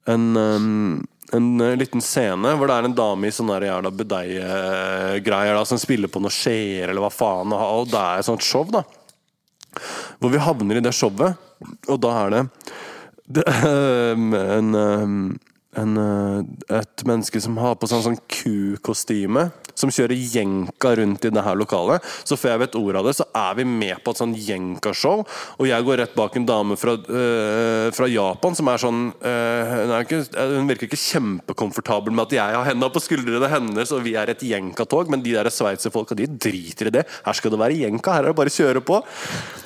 en, øhm, en øh, liten scene hvor det er en dame i sånn jævla budeie-greier som spiller på noen skjeer eller hva faen, og, det er et sånt show, da. Hvor vi havner i det showet, og da er det, det en, ehm, en, eh, et menneske som har på seg en sånn kukostyme, som kjører jenka rundt i det her lokalet. Så før jeg vet ordet av det, så er vi med på et sånn jenkashow. Og jeg går rett bak en dame fra, øh, fra Japan som er sånn øh, hun, er ikke, hun virker ikke kjempekomfortabel med at jeg har henda på skuldrene hennes, og vi er et jenkatog, men de der sveitserfolka de driter i det. Her skal det være jenka, her er det bare å kjøre på.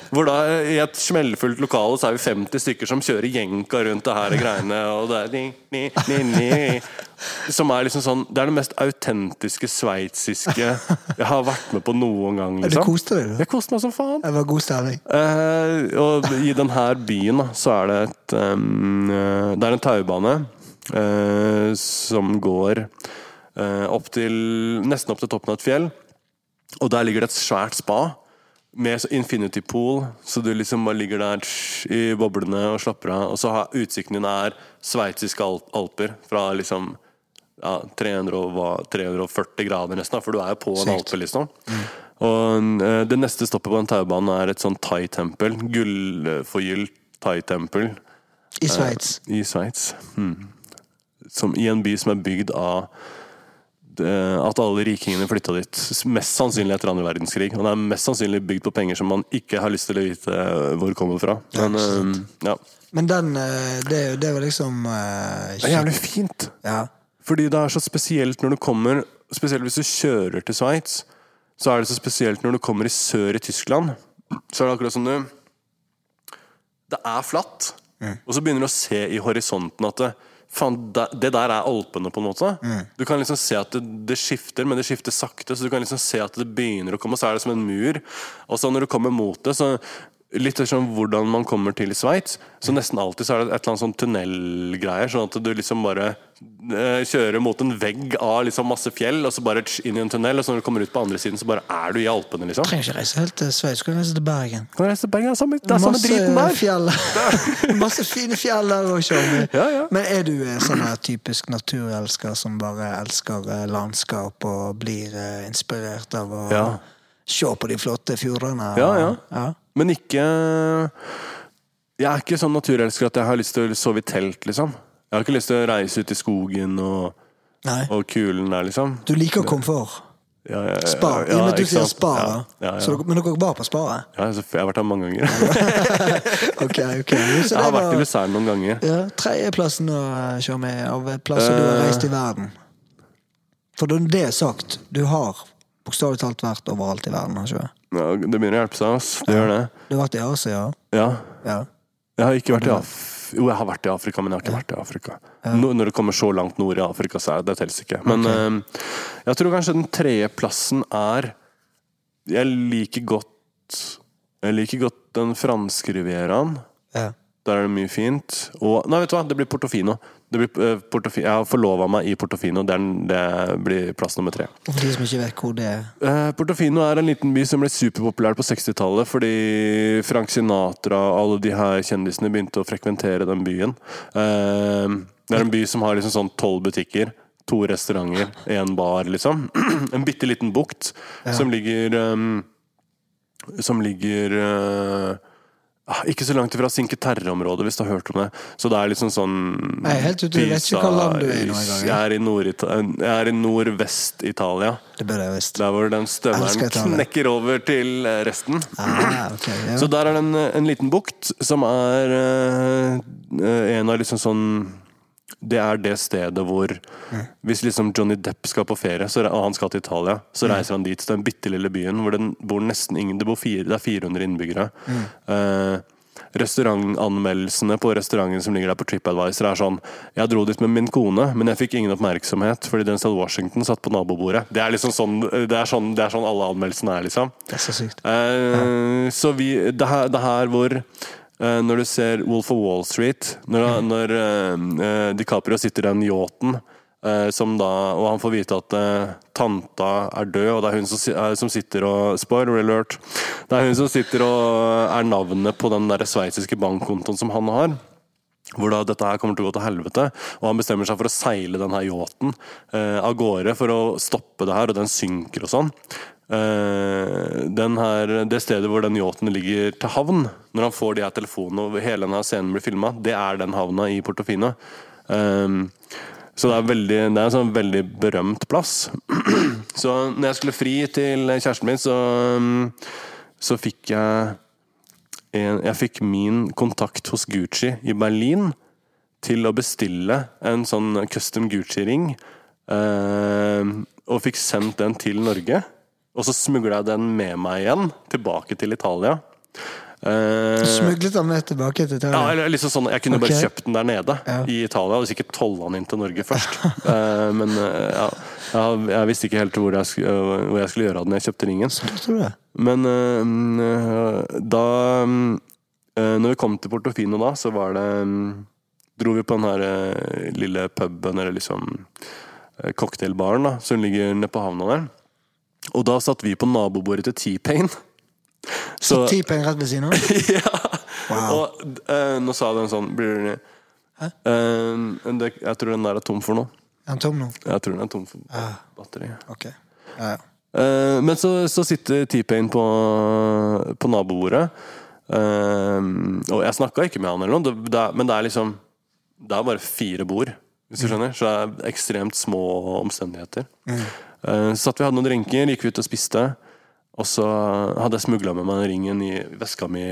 Hvor da I et smellfullt lokale så er vi 50 stykker som kjører jenka rundt det her greiene. Og det er ni, ni, ni, ni. Som er liksom sånn Det er det mest autentiske sveitsiske jeg har vært med på noen gang. Du Liksom. koste deg, du? Jeg koste meg som faen. Det var god stemning. Eh, og i denne byen da, så er det et um, Det er en taubane eh, som går eh, opp til nesten opp til toppen av et fjell. Og der ligger det et svært spa med så infinity pool, så du liksom bare ligger der i boblene og slapper av. Og så har utsikten din er sveitsiske alper fra liksom ja, 300 og 340 grader nesten, for du er jo på en alpe, liksom. Og uh, det neste stoppet på den taubanen er et sånn thai-tempel. Gullforgylt thai-tempel I Sveits. i Sveits. Som I en by som er bygd av at alle rikingene flytta dit. Mest sannsynlig etter andre verdenskrig. Og det er mest sannsynlig bygd på penger som man ikke har lyst til å vite eh, hvor kommer fra. Men ja, ja. Men den eh, Det, det var liksom uh, Det er jævlig fint. Ja. Fordi det er så spesielt når du kommer Spesielt hvis du kjører til Sveits, så er det så spesielt når du kommer i sør i Tyskland. Så er det akkurat som du Det er flatt, og så begynner du å se i horisonten at det, faen, det, der er Alpene, på en måte. Du kan liksom se at det, det skifter, men det skifter sakte. Så du kan liksom se at det begynner å komme, og så er det som en mur. Og så når du kommer mot det, så Litt sånn hvordan man kommer til Sveits. Så nesten alltid så er det et eller annet sånn tunnelgreier. Sånn at du liksom bare eh, kjører mot en vegg av liksom masse fjell, og så bare inn i en tunnel. Og så når du kommer ut på andre siden, så bare er du i Alpene, liksom. Trenger ikke reise helt til Sveits, kan reise til Bergen. Kan du reise til Bergen? Det er samme, det er samme driten der. fjell. Masse fine fjell der òg. Ja, ja. Men er du sånn her typisk naturelsker som bare elsker eh, landskap og blir eh, inspirert av å Ja. se på de flotte fjordene? Ja, ja. ja. Men ikke Jeg er ikke sånn naturelsker at jeg har lyst til å sove i telt, liksom. Jeg har ikke lyst til å reise ut i skogen og, Nei. og kulen der, liksom. Du liker komfort. Ja, ja, ja, Spa. I og med at du sier spa, dere- men dere var på spaet? Ja, så jeg har vært der mange ganger. Ok, ok. Så Jeg har vært i Luzern noen ganger. ja, tredjeplassen å kjøre med av plasser du har Eh. reist i verden. For når det er sagt, du har bokstavelig talt vært overalt i verden, har ikke det begynner å hjelpe seg, ass. Det gjør det. Du har vært i Asia, Ja. ja. Jeg har ikke vært i Af... Jo, jeg har vært i Afrika, men jeg har ikke vært i Afrika. Nå- Når det kommer så langt nord i Afrika, så er det telles ikke. Men eh, jeg tror kanskje den tredje plassen er Jeg liker godt Jeg liker godt den franske rivieraen. ja. Der er det mye fint. Og Nei, vet du hva, det blir Portofino. Eh, jeg har forlova meg i Portofino. Den- det blir plass nummer tre. Og For de som ikke vet hvor det er. Eh, Portofino er en liten by som ble superpopulær på 60-tallet fordi Frank Sinatra og alle de her kjendisene begynte å frekventere den byen. Eh, det er en by som har liksom sånn tolv butikker, to restauranter, én bar, liksom. En bitte liten bukt som ligger Som ligger ikke så langt ifra Sinke Terre-området, hvis du har hørt om det. Så det er liksom sånn er helt ut, jeg vet ikke hva land du er i nå engang, Jeg er i Nord-Ita- jeg er i nordvest-Italia. Det burde jeg visst. Der hvor den stønneren knekker over til eh, resten. Ah, okay, ja. Så der er det en, en liten bukt som er eh, en av liksom sånn Det er det stedet hvor Hvis liksom Johnny Depp skal på ferie, så, og han skal til Italia, så reiser han dit til den bitte lille byen hvor det bor nesten ingen Det, bor fire, det er 400 innbyggere. Eh, restaurantanmeldelsene på restauranten som ligger der på TripAdvisor, er sånn Jeg dro dit med min kone, men jeg fikk ingen oppmerksomhet fordi Denzel Washington satt på nabobordet. Det er liksom sånn Det er sånn, det er sånn alle anmeldelsene er, liksom. Det er så sykt. Eh, Så vi Det her, det her hvor eh, Når du ser Wolf of Wall Street Når, når uh, DiCaprio sitter i den yachten som da, og han får vite at tanta er død, og det er hun som, som sitter og Spoiler alert! Det er hun som sitter og er navnet på den der sveitsiske bankkontoen som han har. Hvor da dette her kommer til å gå til helvete. Og han bestemmer seg for å seile den her yachten eh, av gårde for å stoppe det her, og den synker og sånn. Eh, her, det stedet hvor den yachten ligger til havn, når han får de her telefonene og hele denne scenen blir filma, det er den havna i Portofino. Um, så det er, veldig, det er en sånn veldig berømt plass. Så når jeg skulle fri til kjæresten min, så, så fikk jeg en, jeg fikk min kontakt hos Gucci i Berlin til å bestille en sånn custom Gucci-ring. eh, og fikk sendt den til Norge. Og så smugla jeg den med meg igjen, tilbake til Italia. Uh, Smuglet den med tilbake til ja, Italia? eller liksom sånn, Jeg kunne bare kjøpt den der nede Ja. i Italia. Og sikkert tolla den inn til Norge først. uh, men uh, ja, jeg, jeg visste ikke helt hvor jeg, hvor jeg skulle gjøre av den jeg kjøpte ringen. Men mm, da øh, Når vi kom til Portofino da, så var det um, Dro vi på den her lille puben, eller liksom cocktailbaren, da, som ligger nede på havna der. Og da satt vi på nabobordet til T-Pain. Så T-Pain rett ved siden av? ja. Wow. Og øh, nå sa den sånn Blir det øh, det, Jeg tror den der er tom for noe. Er den tom nå? Jeg tror den er tom for uh, batteri. Ok. Ja, ja. Eh, men så, så sitter T-Pain på, på nabobordet. Og jeg snakka ikke med han, eller noe, det, det, men det er liksom Det er bare fire bord, hvis du skjønner. Så det er ekstremt små omstendigheter. Eh, så satt vi hadde noen drinker, gikk vi ut og spiste. Og så hadde jeg smugla med meg ringen i veska mi.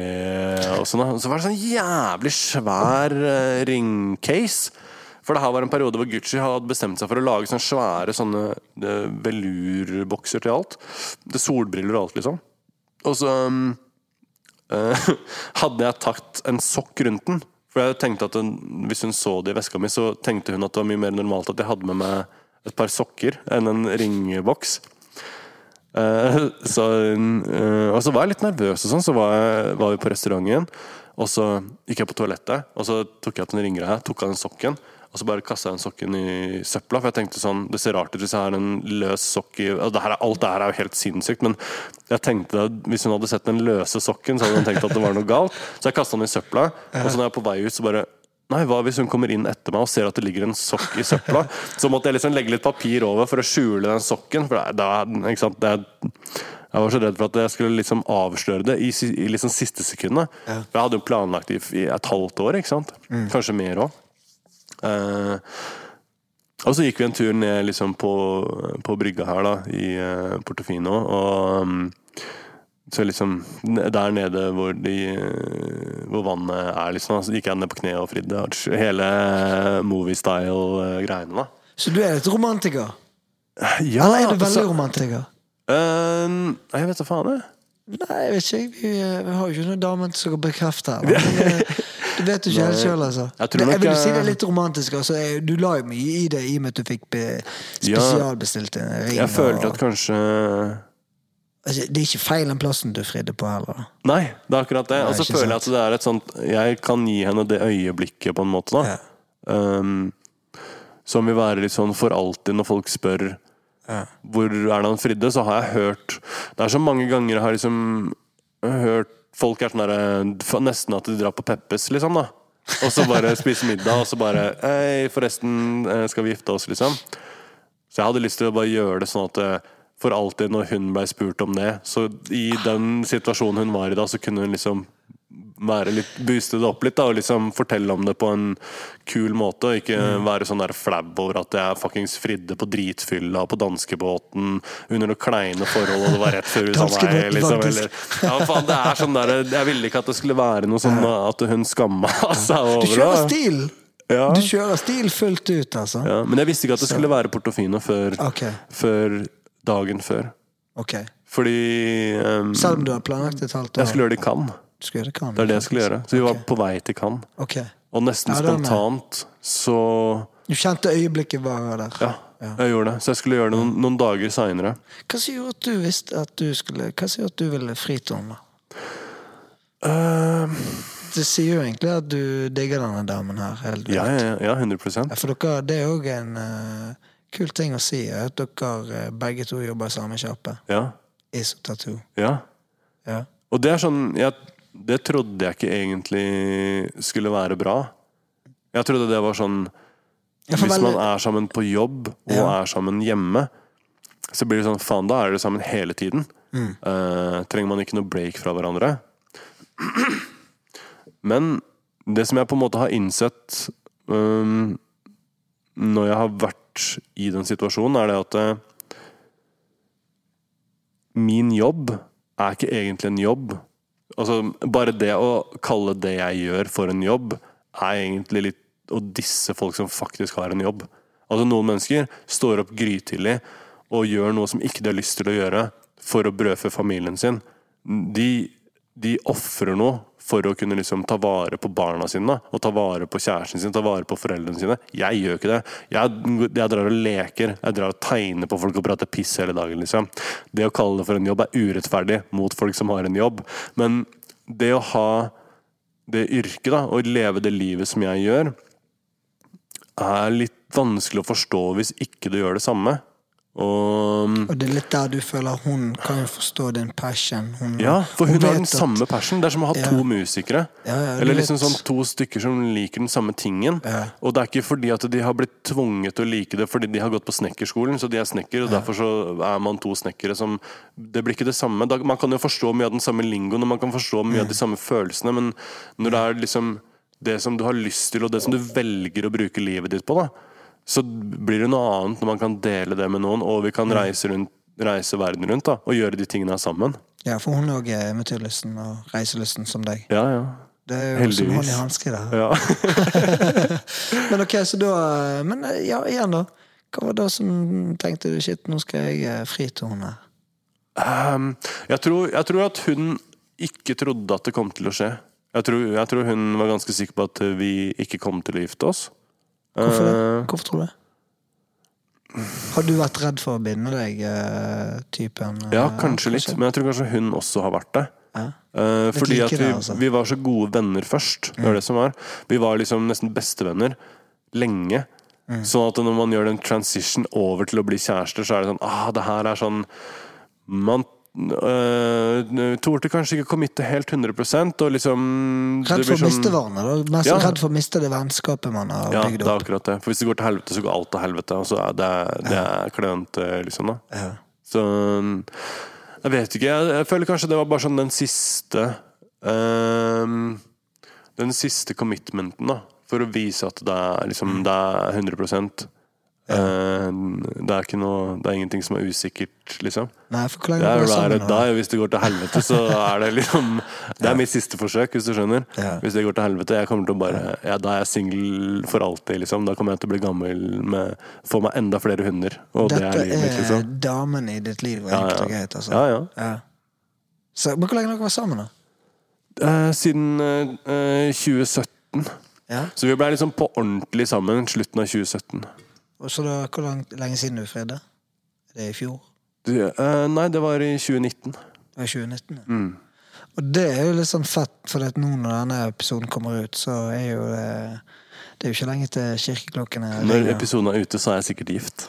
Og sånn. Så var det sånn jævlig svær eh, ringcase. For det her var en periode hvor Gucci hadde bestemt seg for å lage sånne svære sånne eh, velurbokser til alt. Det solbriller og alt, liksom. Og så um, uh, hadde jeg tatt en sokk rundt den. For jeg tenkte at den, Hvis hun så det i veska mi, så tenkte hun at det var mye mer normalt at jeg hadde med meg et par sokker enn en ringboks. Eh, så, eh, og så var jeg litt nervøs, og sånn, så var, jeg, var vi på restauranten. Og så gikk jeg på toalettet, og så tok jeg opp den ringgreia, tok av den sokken. Og så bare kasta jeg den sokken i søpla, for jeg tenkte sånn Det ser rart ut hvis jeg har en løs sokk i og det her er, Alt det her er jo helt sinnssykt, men jeg tenkte at hvis hun hadde sett den løse sokken, så hadde hun tenkt at det var noe galt. Så jeg kasta den i søpla, og så når jeg er på vei ut, så bare Nei, hva hvis hun kommer inn etter meg og ser at det ligger en sokk i søpla? Så måtte jeg liksom legge litt papir over for å skjule den sokken. For det, er- ikke sant? Det, jeg var så redd for at jeg skulle liksom avsløre det i, i liksom siste sekundet. For jeg hadde jo planlagt det i, i et halvt år, ikke sant? Kanskje mer òg. og så gikk vi en tur ned liksom på, på brygga her da, i eh, Portofino. Og mm, så liksom der nede hvor, de, eh, hvor vannet er, liksom, så gikk jeg ned på kne og fridde. Hele movie-style-greiene, da. Så du er litt romantiker? Ja, Eller er du veldig altså, romantiker? Uh, jeg vet da faen, jeg. Nei, jeg vet ikke. Vi, eh, vi har jo ikke noen damer som kan bekrefte det. Eh, du vet jo ikke helt sjøl, altså. Jeg Men jeg vil si det er litt romantisk. Altså. Du la jo mye i det i og med at du fikk be, spesialbestilt en ring. Jeg følte at kanskje altså, Det er ikke feil den plassen du fridde på heller. Nei, det er akkurat det. Og så føler jeg at det er et sånt Jeg kan gi henne det øyeblikket, på en måte. da Ja. um, som vil være litt sånn for alltid når folk spør hvor er det han fridde, så har jeg hørt Det er så mange ganger jeg har liksom hørt folk er sånn derre Nesten at de drar på Peppes, liksom, da. Og så bare spiser middag, og så bare Hei, forresten, eh, skal vi gifte oss, liksom? Så jeg hadde lyst til å bare gjøre det sånn at eh, for alltid når hun ble spurt om det, så i den situasjonen hun var i da, så kunne hun liksom være litt booste det opp litt da, og liksom fortelle om det på en kul måte. Og ikke være sånn der flau over at jeg fuckings fridde på dritfylla på danskebåten under noen kleine forhold, og det var rett før hun sa nei. Liksom, eller, ja, faen, det er sånn der, Jeg ville ikke at det skulle være noe sånn at hun skamma seg over Du kjører stil! Ja. Du kjører stil fullt ut, altså. Ja, men jeg visste ikke at det skulle være Portofino før, okay. før dagen før. ok. Fordi um, Selv om du har planlagt et halvt år? jeg skulle gjøre det i Cannes. Du skulle gjøre det kan, Det er det jeg skulle gjøre. Så vi var på vei til Cannes. Ok. Og nesten Ja, det er med. spontant så Du kjente øyeblikket var der? Ja, jeg gjorde det. Så jeg skulle gjøre det noen, noen dager seinere. Hva som gjorde at du visste at du skulle Hva som gjorde at du ville fri til henne? da? Uh, Det sier jo egentlig at du digger denne damen her. Helt ja, ja, ja, 100 Ja, For dere, det er òg en eh, kul ting å si, at dere eh, begge to jobber i samme sjappe. Ja. Iso Tattoo. ja. Ja. Og det er sånn jeg, Det trodde jeg ikke egentlig skulle være bra. Jeg trodde det var sånn Hvis man er sammen på jobb og Ja. er sammen hjemme, så blir det sånn Faen, da er dere sammen hele tiden. Mm. Uh, trenger man ikke noe break fra hverandre? Men det som jeg på en måte har innsett um, når jeg har vært i den situasjonen, er det at eh, min jobb er ikke egentlig en jobb. Altså, bare det å kalle det jeg gjør for en jobb, er egentlig litt å disse folk som faktisk har en jobb. Altså Noen mennesker står opp grytidlig og gjør noe som ikke de har lyst til å gjøre, for å brødfø familien sin. De, de ofrer noe for å kunne liksom ta vare på barna sine, og ta vare på kjæresten sin, ta vare på foreldrene sine. Jeg gjør ikke det. Jeg, jeg drar og leker, jeg drar og tegner på folk og prater piss hele dagen. liksom. Det å kalle det for en jobb er urettferdig mot folk som har en jobb. Men det å ha det yrket, da, og leve det livet som jeg gjør, er litt vanskelig å forstå hvis ikke du gjør det samme. Og Og det er litt der du føler hun kan jo forstå din passion. Hun, Ja, for hun, har vet den at- samme passion. Det er som å ha Ja. to musikere. Ja, ja, Eller liksom sånn to stykker som liker den samme tingen. Og det er ikke fordi at de har blitt tvunget til å like det fordi de har gått på snekkerskolen, så de er snekker, og derfor så er man to snekkere som Det blir ikke det samme. Man kan jo forstå mye av den samme lingoen, og man kan forstå mye Mm. av de samme følelsene, men når det er liksom det som du har lyst til, og det som du velger å bruke livet ditt på, da, så blir det noe annet når man kan dele det med noen, og vi Mm. kan reise, rundt, reise verden rundt da, og gjøre de tingene sammen. Ja, for hun òg er eventyrlysten og reiselysten som deg. Ja, ja. Det er jo som Heldigvis. hånd i hanske, det ja. Men ok, så da Men ja, igjen, da. Hva var det som tenkte du shit, nå skal jeg eh, fri til henne? Um, jeg, tror, jeg tror at hun ikke trodde at det kom til å skje. Jeg tror, jeg tror hun var ganske sikker på at vi ikke kom til å gifte oss. Hvorfor det? Eh, Hvorfor tror du det? Har du vært redd for å binde deg, eh, typen? eh, ja, kanskje litt, men jeg tror kanskje hun også har vært det. Ja. Eh, fordi like at vi, det, altså. vi var så gode venner først. Det var det som var. Vi var liksom nesten bestevenner lenge. Mm. Sånn at når man gjør den transition over til å bli kjærester, så er det sånn ah, det her er sånn Man øh, torde kanskje ikke committe helt 100 og liksom Redd for å sånn- miste hverandre? Mest Ja. redd for å miste det vennskapet man har Ja, bygd det er akkurat det. For hvis det går til helvete, så går alt til helvete. Og så er det, det er klønete, liksom. da Ja. Så jeg vet ikke. Jeg, jeg føler kanskje det var bare sånn den siste um, Den siste commitmenten, da. For å vise at det er, liksom, det er 100 Ehm, Det er ikke noe Det er ingenting som er usikkert, liksom. Nei, Det er da? die. Hvis det går til helvete, så er det liksom Det er mitt siste forsøk, hvis du skjønner. Ja. Hvis det går til helvete, jeg kommer til å bare ja, Da er jeg singel for alltid, liksom. Da kommer jeg til å bli gammel med Få meg enda flere hunder. Og det Dette er livet mitt, er liksom. damen i ditt liv, Ja, enkelt og greit. Altså. ja, ja. Ja. Så, hvor lenge dere vært sammen, da? Eh, siden eh, 2017. Ja. Så vi ble liksom på ordentlig sammen slutten av 2017. Og så da, Hvor langt, lenge siden du fridde? Er det i fjor? Det, eh, nei, det var i 2019. Det var i 2019? ja. Mm. Og det er jo litt sånn fett, for nå når denne episoden kommer ut, så er jo det Det er jo ikke lenge til kirkeklokkene Når episoden er ute, så er jeg sikkert gift.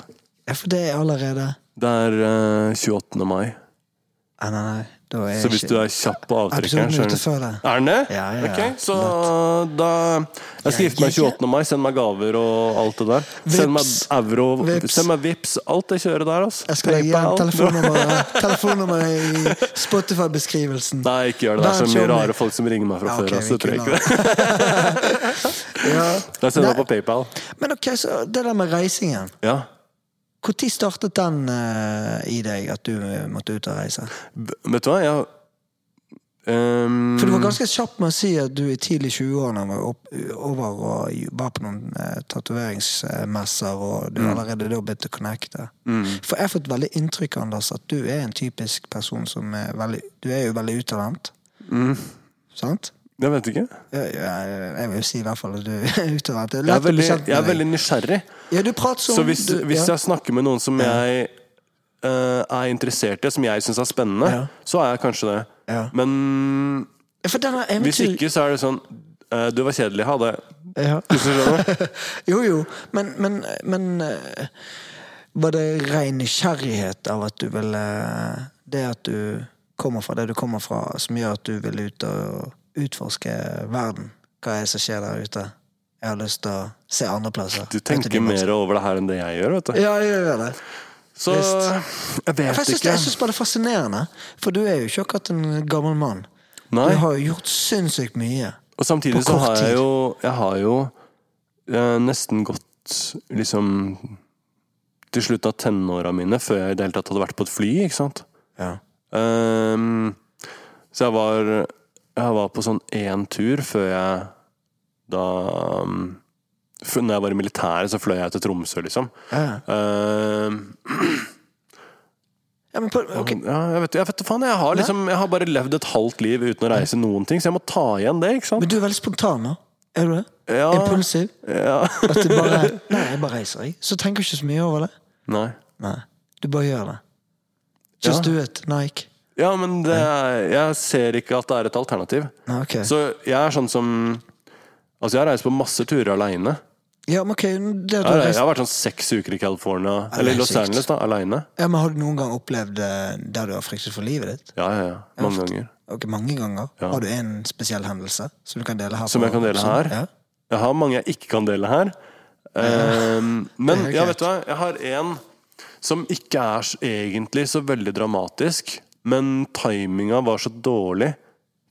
Ja, for det er allerede Det er eh, 28. mai. Nei, nei, nei. Så hvis du er kjapp på avtrekkeren, Episoden er ute før det. Den det? Ja, ja, ja. Ok, så da Jeg skal gifte meg 28. mai. Send meg gaver og alt det der. Send meg euro, Vips. send meg vips. Alt det kjøret der, altså. Jeg skal legge igjen telefonnummeret telefonnummer i Spotify-beskrivelsen. Nei, ikke gjør det. Det er så mye rare folk som ringer meg fra før. ok, Altså, det tror jeg ikke. Ja. Da sender jeg på PayPal. Men ok, så det der med reisingen. Ja. Når startet den uh, i deg, at du eh, måtte ut og reise? B- Vet du hva, jeg um... For du var ganske kjapp med å si at du i tidlig 20-årene var opp, over og var på noen uh, tatoveringsmesser, og Mm. du allerede da begynte å connecte. For jeg har fått veldig inntrykk Anders, at du er en typisk person som er veldig Du er jo veldig utadvendt. Mm. Sant? Jeg vet ikke. Jeg, jeg, jeg vil si i hvert fall at du er utadvendt. Det er Jeg er lett å bli veldig, kjent med jeg er veldig nysgjerrig. Ja, du prater som Så hvis, du, hvis jeg snakker med noen som jeg uh, er interessert i, som jeg syns er spennende, Ja. så er jeg kanskje det. Ja. Men Ja, denne hvis ikke, så er det sånn uh, Du var kjedelig, ha det. Ja. Jo, jo, men, men, men uh, Var det ren nysgjerrighet av at du ville Det at du kommer fra det du kommer fra, som gjør at du vil ut og utforske verden? Hva er det som skjer der ute? Jeg har lyst til å se andre plasser. Du tenker mer over det her enn det jeg gjør, vet du. Ja, jeg gjør det. Så Visst. jeg vet Jeg ikke. jeg syns bare det er fascinerende, for du er jo ikke akkurat en gammel mann. Nei. Du har jo gjort sinnssykt mye. Og samtidig så har jeg jo Jeg har jo eh, nesten gått liksom til slutt av tenåra mine, før jeg i det hele tatt hadde vært på et fly, ikke sant. Ja. Um, så jeg var Jeg var på sånn én tur før jeg da um, Når jeg var i militæret, så fløy jeg til Tromsø, liksom. Ja. Uh, Ja, men på, okay. ja, jeg vet, jeg vet faen, jeg har liksom Jeg har bare levd et halvt liv uten å reise noen ting, så jeg må ta igjen det, ikke sant? Men du er veldig spontan nå. Er du det? Ja, Impulsiv? ja. At du bare Nei, jeg bare reiser, jeg. Så tenker du ikke så mye over det. Nei. Nei. Du bare gjør det. Just Ja. do it, Nike. Ja, men det jeg ser ikke at det er et alternativ. Okay. Så jeg er sånn som Altså, jeg har reist på masse turer aleine. Ja, men ok, det Jeg, har jeg har vært sånn seks uker i California, eller er i Los. Angeles, da, aleine. Ja, men Har du noen gang opplevd eh, der du har fryktet for livet ditt? Ja, ja, ja. Mange ganger. Ok, Mange ganger? Ja. Har du en spesiell hendelse som du kan dele her? Som på- jeg kan dele her? Ja. Jeg har mange jeg ikke kan dele her. Ehm, men ja, vet du hva, jeg har en som ikke er egentlig så veldig dramatisk, men timinga var så dårlig.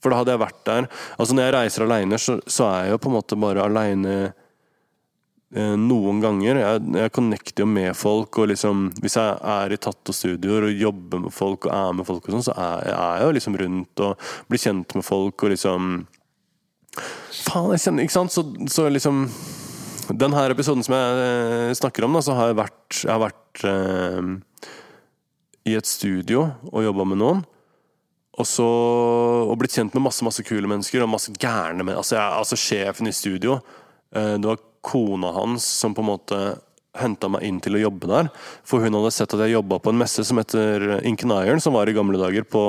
For da hadde jeg vært der Altså Når jeg reiser aleine, så, så er jeg jo på en måte bare aleine eh, noen ganger. Jeg, jeg connecter jo med folk, og liksom Hvis jeg er i tattoo-studioer og jobber med folk og er med folk og sånn, så er, er jeg jo liksom rundt og blir kjent med folk og liksom Faen, jeg kjenner Ikke sant? Så, så liksom Den her episoden som jeg eh, snakker om, da, så har jeg vært Jeg har vært eh, i et studio og jobba med noen. Og så Og blitt kjent med masse masse kule mennesker og masse gærne mennesker. altså, altså sjefen i studio eh, Det var kona hans som på en måte henta meg inn til å jobbe der. For hun hadde sett at jeg jobba på en messe som heter Inken Iron, som var i gamle dager på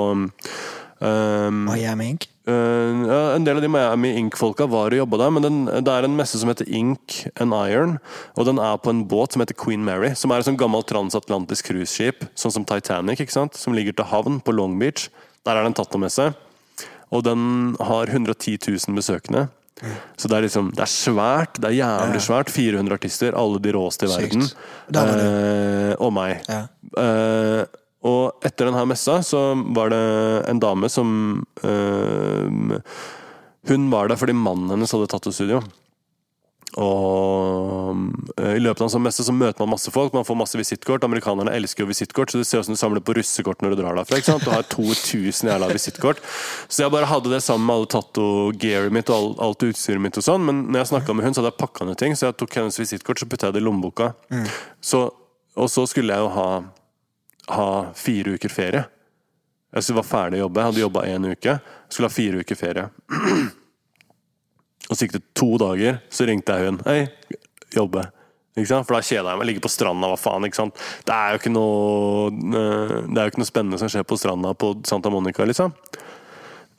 eh, Miami Ink? Uh, ja, en del av de Miami Ink-folka var og jobba der, men den, det er en messe som heter Ink and Iron. Og den er på en båt som heter Queen Mary, som er et sånn gammelt transatlantisk cruiseskip, sånn som Titanic, ikke sant? som ligger til havn på Long Beach. Der er det en tattomesse. Og den har 110 000 besøkende. Så det er liksom, det er svært, det er jævlig svært. 400 artister, alle de råeste i verden. Eh, og meg. Ja. Eh, og etter denne messa så var det en dame som øh, Hun var der fordi mannen hennes hadde tattoo-studio. Og øh, i løpet av en sånn messe så møter man masse folk, man får masse visittkort. Amerikanerne elsker jo visittkort, så det ser ut som du samler på russekort når du drar derfra. ikke sant? Du har 2000 jævla visittkort. Så jeg bare hadde det sammen med alle tatto-gearet mitt og alt, alt utstyret mitt og sånn. Men når jeg snakka med hun, så hadde jeg pakka ned ting, så jeg tok hennes visittkort så putta jeg det i lommeboka. Så, og så skulle jeg jo ha ha fire uker ferie. Jeg var ferdig å jobbe. Jeg hadde jobba én uke. Jeg skulle ha fire uker ferie. Og så gikk det to dager, så ringte jeg hun. Hei, jobbe. For da kjeda jeg meg. Ligge på stranda, hva faen. ikke sant? Det er jo ikke noe eh, Det er jo ikke noe spennende som skjer på stranda på Santa Monica, liksom.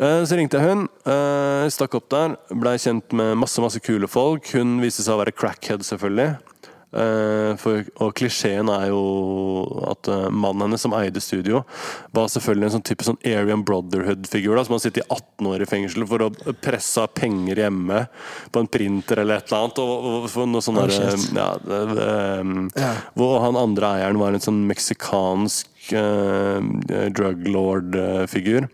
Eh, Så ringte jeg hun, eh, stakk opp der, blei kjent med masse masse kule folk. Hun viste seg å være crackhead, selvfølgelig. Eh, For, og klisjeen er jo at eh, mannen hennes som eide studio, var selvfølgelig en sånn type sånn Arian Brotherhood-figur. Som har sittet i 18 år i fengsel for å presse penger hjemme på en printer eller et eller annet. Og, og for noe sånn Oh, ja, det- Ja. Hvor han andre eieren var en sånn meksikansk uh, drug lord-figur.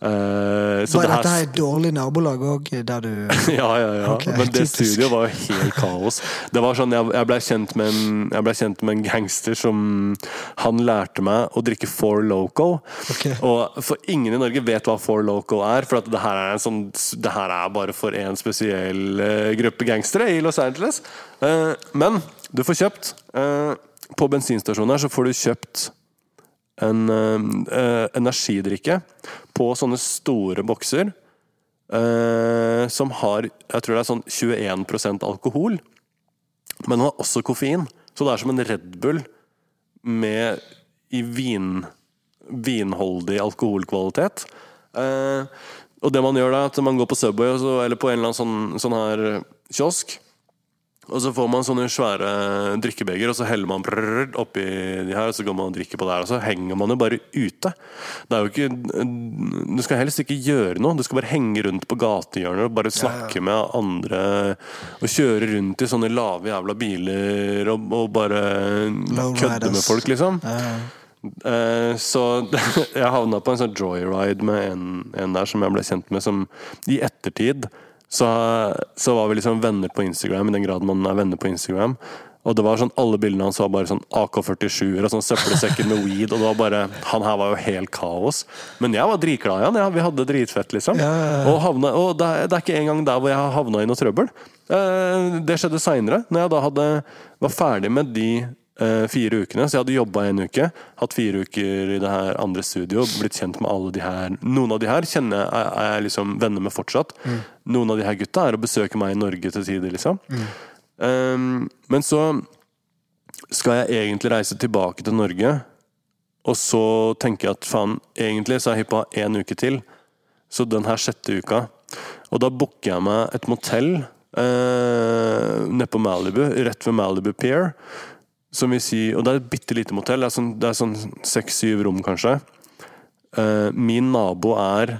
Eh, så Var det dette her et dårlig nabolag òg, der du ja, ja, ja. Okay, Men det typisk. studioet var jo helt kaos. Det var sånn, Jeg, jeg blei kjent, ble kjent med en gangster som Han lærte meg å drikke Four Loco. Okay. Og For ingen i Norge vet hva Four Loco er, for det her er, en sånn, det her er bare for en spesiell eh, gruppe gangstere i Los Angeles. Uh, men du får kjøpt På bensinstasjonen her så får du kjøpt en energidrikke på sånne store bokser. eh, som har jeg tror det er sånn 21% alkohol. Men den har også koffein. Så det er som en Red Bull med i vin, vinholdig alkoholkvalitet. Eh, og det man gjør da, at man går på Subway eller på en eller annen sånn, sånn her kiosk. Og så får man sånne svære drikkebeger, og så heller man oppi de her, og så går man og drikker på der, og så henger man jo bare ute. Det er jo ikke Du skal helst ikke gjøre noe, du skal bare henge rundt på gatehjørner og bare snakke med andre. Og kjøre rundt i sånne lave jævla biler og, og bare kødde med folk, liksom. Ja. Eh, Så jeg havna på en sånn joyride med en, en der som jeg ble kjent med, som i ettertid så, så var vi liksom venner på Instagram, i den grad man er venner på Instagram. Og det var sånn, Alle bildene hans var bare sånn AK-47-er og sånn søppelsekker med weed. Og det var bare, Han her var jo helt kaos. Men jeg var dritglad i han. Ja, vi hadde det dritfett, liksom. Ja. Og, havna, og det, er, det er ikke engang der hvor jeg havna i noe trøbbel. Eh, det skjedde seinere, når jeg da hadde, var ferdig med de fire ukene. Så jeg hadde jobba en uke, hatt fire uker i det her andre studio, blitt kjent med alle de her. Noen av de her kjenner jeg, er, jeg liksom venner med fortsatt. Noen av de her gutta er å besøke meg i Norge til tider, liksom. Um, men så skal jeg egentlig reise tilbake til Norge, og så tenker jeg at faen, egentlig så er jeg hypp på én uke til. Så den her sjette uka. Og da booker jeg meg et motell eh, nede på Malibu, rett ved Malibu Pier. Som vil si, og det er et bitte lite motell. Det er sånn, det er sånn seks-syv rom, kanskje. Uh, min nabo er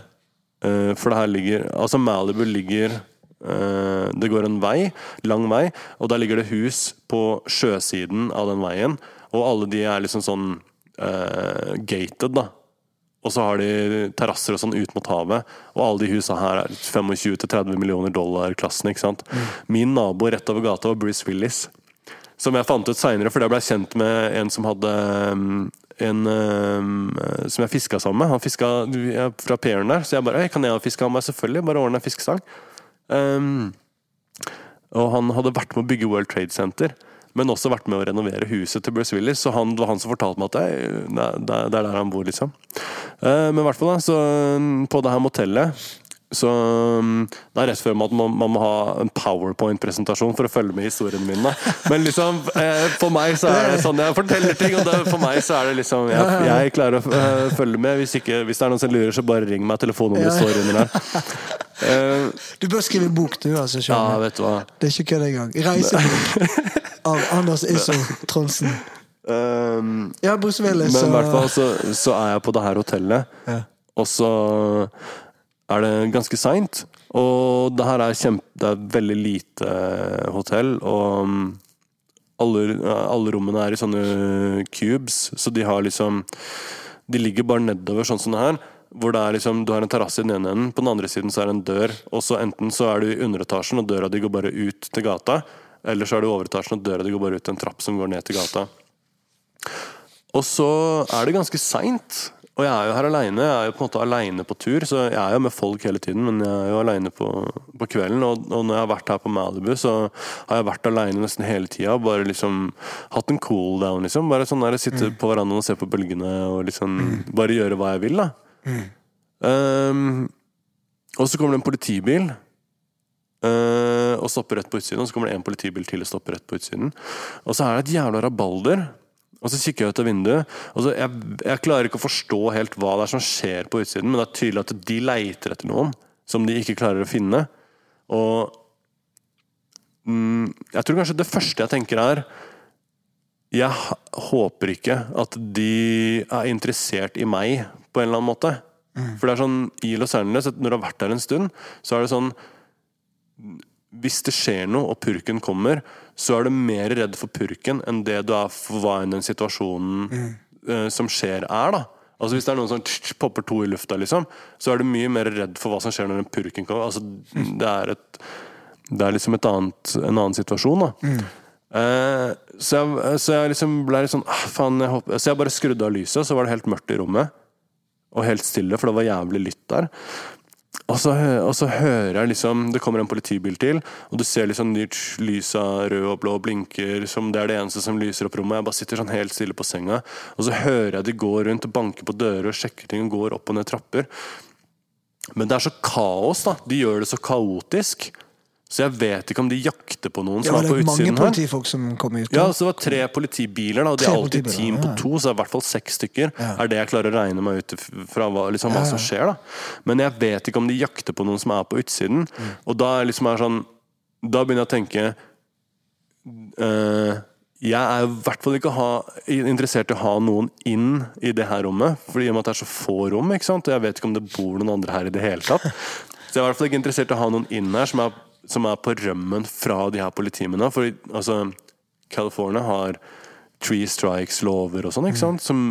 uh, For det her ligger Altså, Malibu ligger uh, Det går en vei, lang vei, og der ligger det hus på sjøsiden av den veien. Og alle de er liksom sånn gated, da. Og så har de terrasser og sånn ut mot havet. Og alle de husa her er 25-30 millioner dollar-klassen. ikke sant? Min nabo rett over gata var Bruce Willis. Som jeg fant ut seinere, fordi jeg ble kjent med en som hadde um, en um, som jeg fiska sammen med. Han fiska fra Pairen der, så jeg bare «Hei, Kan jeg fiske han meg? Selvfølgelig. Bare ordne en fiskestang. Um, og han hadde vært med å bygge World Trade Center. Men også vært med å renovere huset til Bruce Willis. Så han, det var han som fortalte meg at det, det, det er der han bor, liksom. Eh, men i hvert fall, da, så mm, på det her motellet så mm, Det er rett før man, man, man må ha en powerpoint-presentasjon for å følge med i historiene mine. Men liksom, eh, for meg så er det sånn jeg forteller ting, og det, for meg så er det liksom Jeg, jeg klarer å eh, følge med. Hvis, ikke, hvis det er noen som lurer, så bare ring meg. Telefonnummeret står under der. Du bør skrive bok, du, altså. ja, vet du hva. Det er ikke kødd engang. Reisebok av Anders Isso Trondsen. Um, Ja, Bruce Willis. Men i hvert fall så, så er jeg på det her hotellet, Ja. og så er det ganske seint. Og det her er kjempe Det er veldig lite hotell, og um, alle, alle rommene er i sånne cubes, så de har liksom De ligger bare nedover sånn som det her. Hvor det er liksom, Du har en terrasse i den ene enden, på den andre siden så er det en dør. Og så Enten så er du i underetasjen, og døra di går bare ut til gata. Eller så er du i overetasjen, og døra di går bare ut til en trapp som går ned til gata. Og så er det ganske seint. Og jeg er jo her aleine. Jeg er jo på en måte aleine på tur, så jeg er jo med folk hele tiden, men jeg er jo aleine på, på kvelden. Og, og når jeg har vært her på Malibu, så har jeg vært aleine nesten hele tida. Bare liksom hatt en cool down, liksom. Bare sånn der sitte på verandaen og se på bølgene og liksom bare gjøre hva jeg vil, da. Um, og så kommer det en politibil. Uh, og stopper rett på utsiden. Og så kommer det en politibil til og stopper rett på utsiden. Og så er det et jævla rabalder. Og så kikker jeg ut av vinduet, og så jeg, jeg klarer ikke å forstå helt hva det er som skjer på utsiden, men det er tydelig at de leiter etter noen som de ikke klarer å finne. Og mm, jeg tror kanskje det første jeg tenker er Jeg håper ikke at de er interessert i meg på en eller annen måte. For det er sånn i Los Angeles, når du har vært der en stund, så er det sånn hvis det skjer noe og purken kommer, så er du mer redd for purken enn det du er for hva enn den situasjonen eh, som skjer, er. da Altså Hvis det er noen som tss, popper to i lufta, liksom, så er du mye mer redd for hva som skjer når den purken kommer. Altså Det er, et, det er liksom et annet, en annen situasjon. da Eh, så, jeg, så jeg liksom ble litt sånn ah, faen, jeg håper, Så jeg bare skrudde av lyset, så var det helt mørkt i rommet. Og helt stille, for det var jævlig lytt der. Og så, og så hører jeg liksom Det kommer en politibil til, og du ser liksom de lys av rød og blå blinker som det er det eneste som lyser opp rommet. Jeg bare sitter sånn helt stille på senga, og så hører jeg de går rundt og banker på dører og sjekker ting og går opp og ned trapper. Men det er så kaos, da. De gjør det så kaotisk. Så jeg vet ikke om de jakter på noen Ja, som var er på det mange utsiden her. politifolk som kom ut? Ja, så det var tre politibiler, da, og de er alltid team team på to, så det er i hvert fall seks stykker. Ja. Er det jeg klarer å regne meg ut fra liksom, hva Ja, ja. som skjer, da. Men jeg vet ikke om de jakter på noen som er på utsiden. Mm. Og da er liksom sånn Da begynner jeg å tenke uh, Jeg er i hvert fall ikke ha, interessert i å ha noen inn i det her rommet, fordi i og med at det er så få rom, og jeg vet ikke om det bor noen andre her i det hele tatt. Så jeg er i hvert fall ikke interessert i å ha noen inn her som er, som er på rømmen fra de her politimennene. For altså, California har three strikes-lover og sånn. ikke sant? Som,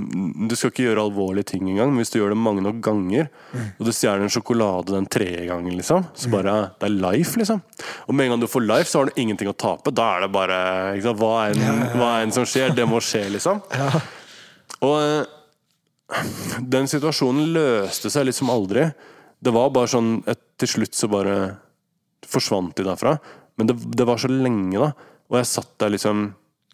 du skal ikke gjøre alvorlige ting engang, men hvis du gjør det mange nok ganger, og du stjeler en sjokolade den tredje gangen, liksom, så bare Det er life, liksom. Og med en gang du får life, så har du ingenting å tape. Da er det bare ikke sant? Hva enn enn som skjer, det må skje, liksom. Og den situasjonen løste seg liksom aldri. Det var bare sånn et, Til slutt så bare forsvant de derfra. Men det, det var så lenge, da. Og jeg satt der liksom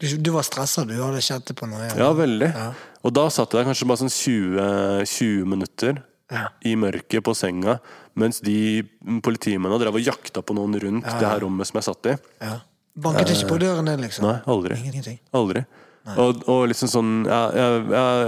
Du, var stressa, du hadde kjent det på noe? Ja, veldig. Ja. Og da satt jeg der kanskje bare sånn 20, 20 minutter Ja. i mørket på senga, mens de politimennene drev og jakta på noen rundt det her rommet som jeg satt i. Ja. Banket ikke på døren din, liksom? Nei, aldri. Ingenting. Aldri. Og, og liksom sånn jeg, jeg, jeg,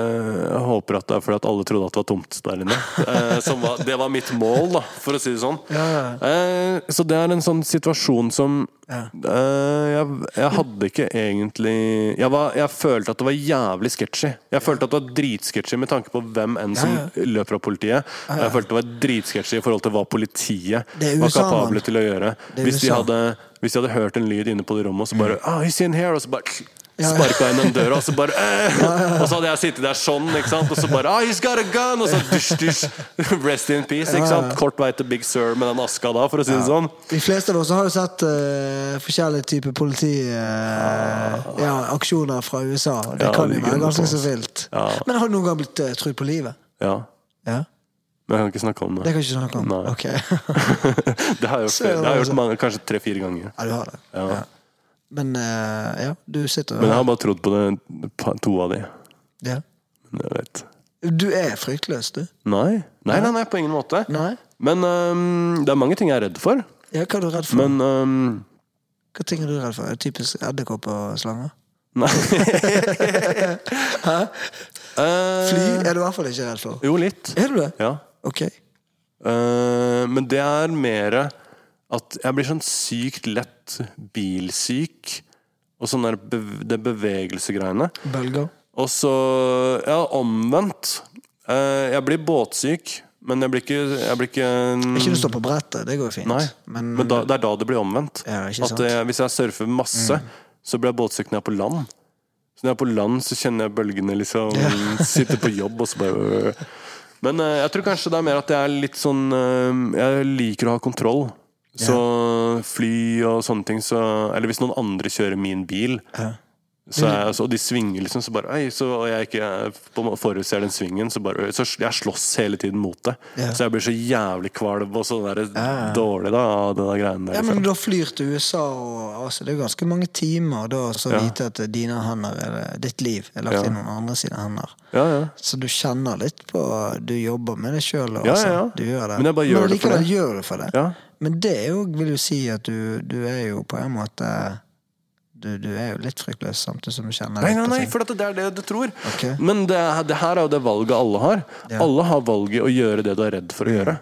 jeg håper at det er fordi at alle trodde at det var tomt der inne. Eh, som var, det var mitt mål, da, for å si det sånn. Ja, ja. Eh, så det er en sånn situasjon som Ja. eh, jeg, jeg hadde ikke egentlig jeg, var, følte at det var jævlig sketchy. Jeg følte at det var dritsketchy med tanke på hvem enn som Ja, løper av politiet. Jeg følte det var dritsketchy i forhold til hva politiet var kapable til å gjøre. Hvis de, hadde, hvis de hadde hørt en lyd inne på det rommet, og så bare ah, he's in here, og så bare Ja, ja. Sparka den døra, og så bare øh! Og så hadde jeg sittet der sånn, ikke sant, og så bare oh, he's got a gun! Og så dusj, dusj. Rest in peace, ikke sant. Kort vei til Big Sir med den aska da, for å si det sånn. De fleste av oss har jo sett uh, forskjellige typer politi... uh, ja, fra USA. Det Ja, kan jo være ganske så vilt. Ja. Men har du noen gang blitt uh, trudd på livet? Ja. Ja? Men jeg kan ikke snakke om Det det. kan ikke snakke om? Nei. Ok. Det har jeg gjort, det har jeg gjort mange, kanskje tre-fire ganger. ja, du har det. Ja. Men eh, ja, du sitter Men jeg har bare trodd på det to av de. ja. Men jeg vet. Du er fryktløs, du. Nei. Nei, nei, nei, på ingen måte. Nei? Men um, det er mange ting jeg er redd for. Ja, hva er du redd for? Men um, Hva ting er du redd for? Typisk edderkopp og slanger? Nei. Hæ? Uh, Fly er du i hvert fall ikke redd for. Jo, litt. Er du det? Ja. Ok. Uh, men det er mer at jeg blir sånn sykt lett bilsyk. Og sånn der det bevegelsegreiene. Bølger? Og så Ja, omvendt. Eh, jeg blir båtsyk, men jeg blir ikke, jeg blir ikke Ikke du står på brettet, det går jo fint. Nei, Men, men da, det er da det blir omvendt. Ja, At? Mm. jeg, Hvis jeg surfer masse, så blir jeg båtsyk når jeg er på land. Så når jeg er på land, så kjenner jeg bølgene liksom Sitter på jobb, og så bare Men eh, jeg tror kanskje det er mer at jeg er litt sånn eh, Jeg liker å ha kontroll. Så fly og sånne ting, så Eller hvis noen andre kjører min bil, så er, altså, og de svinger liksom, så bare Oi, så, og jeg ikke forutser den svingen, så bare Så jeg slåss hele tiden mot det. Ja. Så jeg blir så jævlig kvalm og så der, Ja. dårlig da av det der greiene der. Ja, liksom. men du har flyr til USA, og altså, det er ganske mange timer da, så Ja. vite at dine hender, eller ditt liv, er lagt Ja. i noen andre sine hender. Ja, ja. Så du kjenner litt på Du jobber med det sjøl, ja. Du gjør det. Men jeg bare gjør det for det. gjør det for det. Men det er jo, vil jo si at du, du er jo på en måte du, du er jo litt fryktløs samtidig som du kjenner Nei, nei, nei, for det er det du tror. Okay. Men det, det her er jo det valget alle har. Ja. Alle har valget å gjøre det du er redd for å gjøre.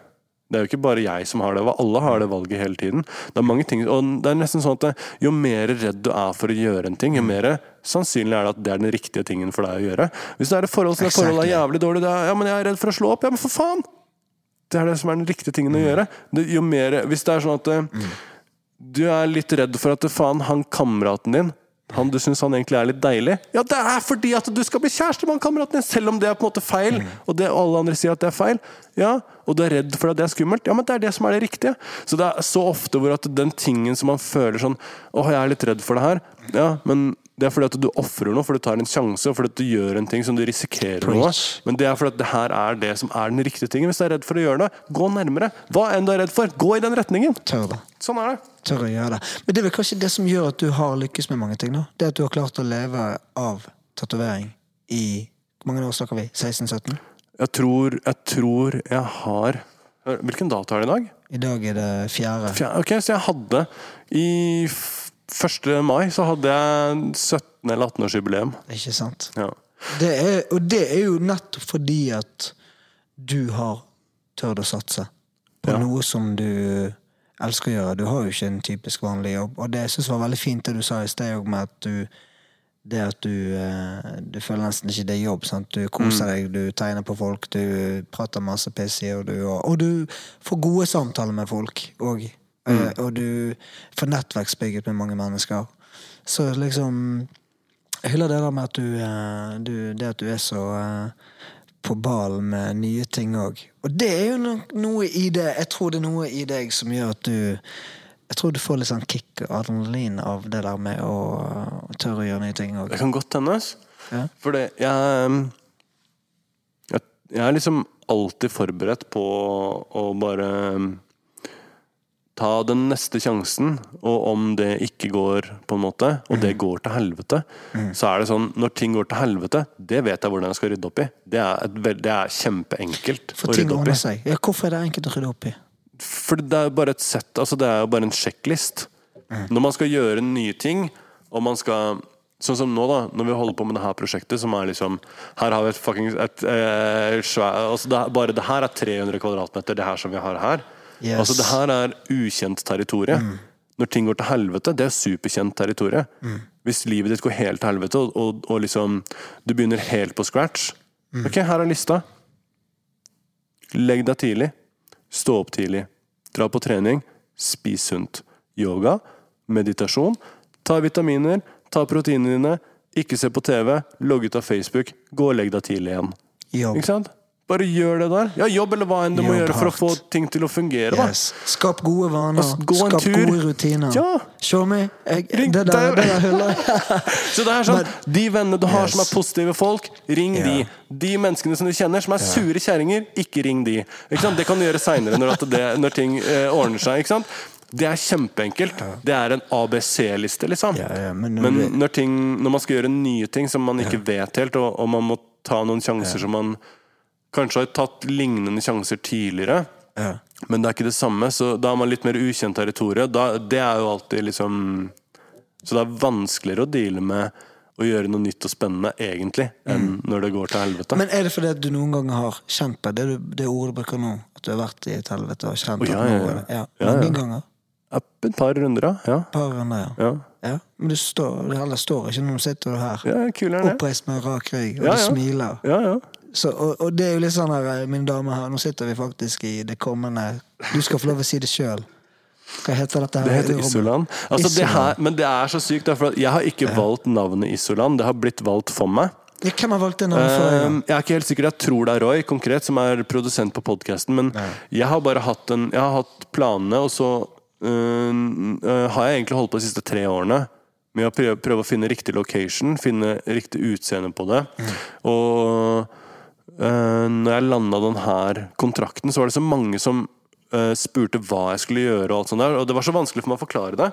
Det er jo ikke bare jeg som har det. Alle har det valget hele tiden. Det er mange ting, og det er nesten sånn at det, Jo mer redd du er for å gjøre en ting, jo mer sannsynlig er det at det er den riktige tingen for deg å gjøre. Hvis det er et forhold som er, forholdet er jævlig dårlig, det er, ja, men jeg er redd for å slå opp. Ja, men for faen! Det er det som er den riktige tingen å gjøre. Det, jo mer, hvis det er sånn at mm. du er litt redd for at faen, han kameraten din han du syns han egentlig er litt deilig Ja, det er fordi at du skal bli kjæreste med han kameraten din, selv om det er på en måte feil, og det, alle andre sier at det er feil. Ja, og du er redd for at det er skummelt. Ja, men det er det som er det riktige. Så det er så ofte hvor at den tingen som man føler sånn Åh, jeg er litt redd for det her. Ja, men det er fordi at du ofrer noe, for du tar en sjanse, og fordi at du gjør en ting som du risikerer noe. Men det er fordi at det her er det som er den riktige tingen. Hvis du er redd for å gjøre det, gå nærmere. Hva enn du er redd for, gå i den retningen. Tør det. Sånn er det. Tør å gjøre det. Men det er vel kanskje det som gjør at du har lykkes med mange ting, da. Det at du har klart å leve av tatovering i Hvor mange år snakker vi? 16-17? Jeg tror, jeg tror jeg har Hvilken dato er det i dag? I dag er det fjerde. fjerde. Ok, så jeg hadde I 1. mai så hadde jeg 17- eller 18-årsjubileum. Ikke sant? Ja. Det er, og det er jo nettopp fordi at du har tørt å satse på Ja. noe som du elsker å gjøre. Du har jo ikke en typisk vanlig jobb. Og det jeg synes var veldig fint det du sa i sted òg, med at du det at du, eh, du føler nesten ikke det er jobb. Sant? Du koser deg, du tegner på folk, du prater masse piss i, og du, og du får gode samtaler med folk òg. Og du får nettverksbygget med mange mennesker. Så liksom Jeg hyller det der med at du, eh, du Det at du er så eh, på ballen med nye ting òg. Og det er jo noe i det Jeg tror det er noe i deg som gjør at du Jeg tror du får litt sånn kick og adrenalin av det der med å, å tørre å gjøre nye ting òg. Det kan godt hende. Ja. For det jeg, um, jeg Jeg er liksom alltid forberedt på å bare um, ta den neste sjansen, og om det ikke går, på en måte, og Mm. det går til helvete, så er det sånn Når ting går til helvete, det vet jeg hvordan jeg skal rydde opp i. Det er, et, det er kjempeenkelt For å rydde opp i. seg. Ja, hvorfor er det enkelt å rydde opp i? For det er bare et sett, altså det er jo bare en sjekklist. Mm. Når man skal gjøre nye ting, og man skal Sånn som nå, da, når vi holder på med det her prosjektet, som er liksom Her har vi et fuckings et, eh, svær, altså det, Bare det her er 300 kvadratmeter, det her som vi har her. Yes. Altså Det her er ukjent territorium. Når ting går til helvete, det er superkjent territorium. Hvis livet ditt går helt til helvete, og, og, og liksom du begynner helt på scratch Ok, her er lista. Legg deg tidlig. Stå opp tidlig. Dra på trening. Spis sunt. Yoga. Meditasjon. Ta vitaminer. Ta proteinene dine. Ikke se på TV. Logg ut av Facebook. Gå og legg deg tidlig igjen. Jobb. Ikke sant? Bare gjør det der. Ja, jobb eller hva enn du må Jobb gjøre for å få ting til å fungere. Yes. Skap gode vaner. Altså, gå en Skap tur. gode rutiner. Ja. Show me. Jeg, Ring- det der, det der. Så det er sånn, De vennene du har som er positive folk, ring yeah. de. De menneskene som du kjenner som er sure kjerringer, ikke ring de. Ikke sant? Det kan du gjøre seinere, når, når ting eh, ordner seg. Ikke sant? Det er kjempeenkelt. Det er en ABC-liste, liksom. Ja, ja, men men når men når, ting, når man skal gjøre nye ting som man ikke vet helt, og, og man må ta noen sjanser som man kanskje har tatt lignende sjanser tidligere, Ja. men det er ikke det samme, så da er man litt mer ukjent territorium. Det er jo alltid liksom Så det er vanskeligere å deale med å gjøre noe nytt og spennende, egentlig, enn når det går til helvete. Mm. Men er det fordi at du noen ganger har kjent på det, det ordet du bruker nå? At du har vært i et helvete og kjent oh, ja, ja, ja. ja, Mange ja. ganger. Et par runder. Ja. Par runder, ja. Ja. Men du står, det heller står ikke når du sitter her ja oppreist med rak rygg, og du smiler. Ja, ja. Så, og, og det er jo litt sånn her, min dame her, nå sitter vi faktisk i det kommende Du skal få lov å si det sjøl. Hva heter dette? her? Det heter? Isoland. Altså, det her, men det er så sykt, for jeg har ikke valgt navnet Isoland. Det har blitt valgt for meg. Hvem har valgt det navnet for? Um, jeg er ikke helt sikker, jeg tror det er Roy konkret som er produsent på podkasten. Men jeg har bare hatt, en, jeg har hatt planene, og så um, uh, har jeg egentlig holdt på de siste tre årene med å prøve, prøve å finne riktig location, finne riktig utseende på det. Og uh, når jeg landa denne kontrakten, så var det så mange som uh, spurte hva jeg skulle gjøre, og alt sånt der, og det var så vanskelig for meg å forklare det.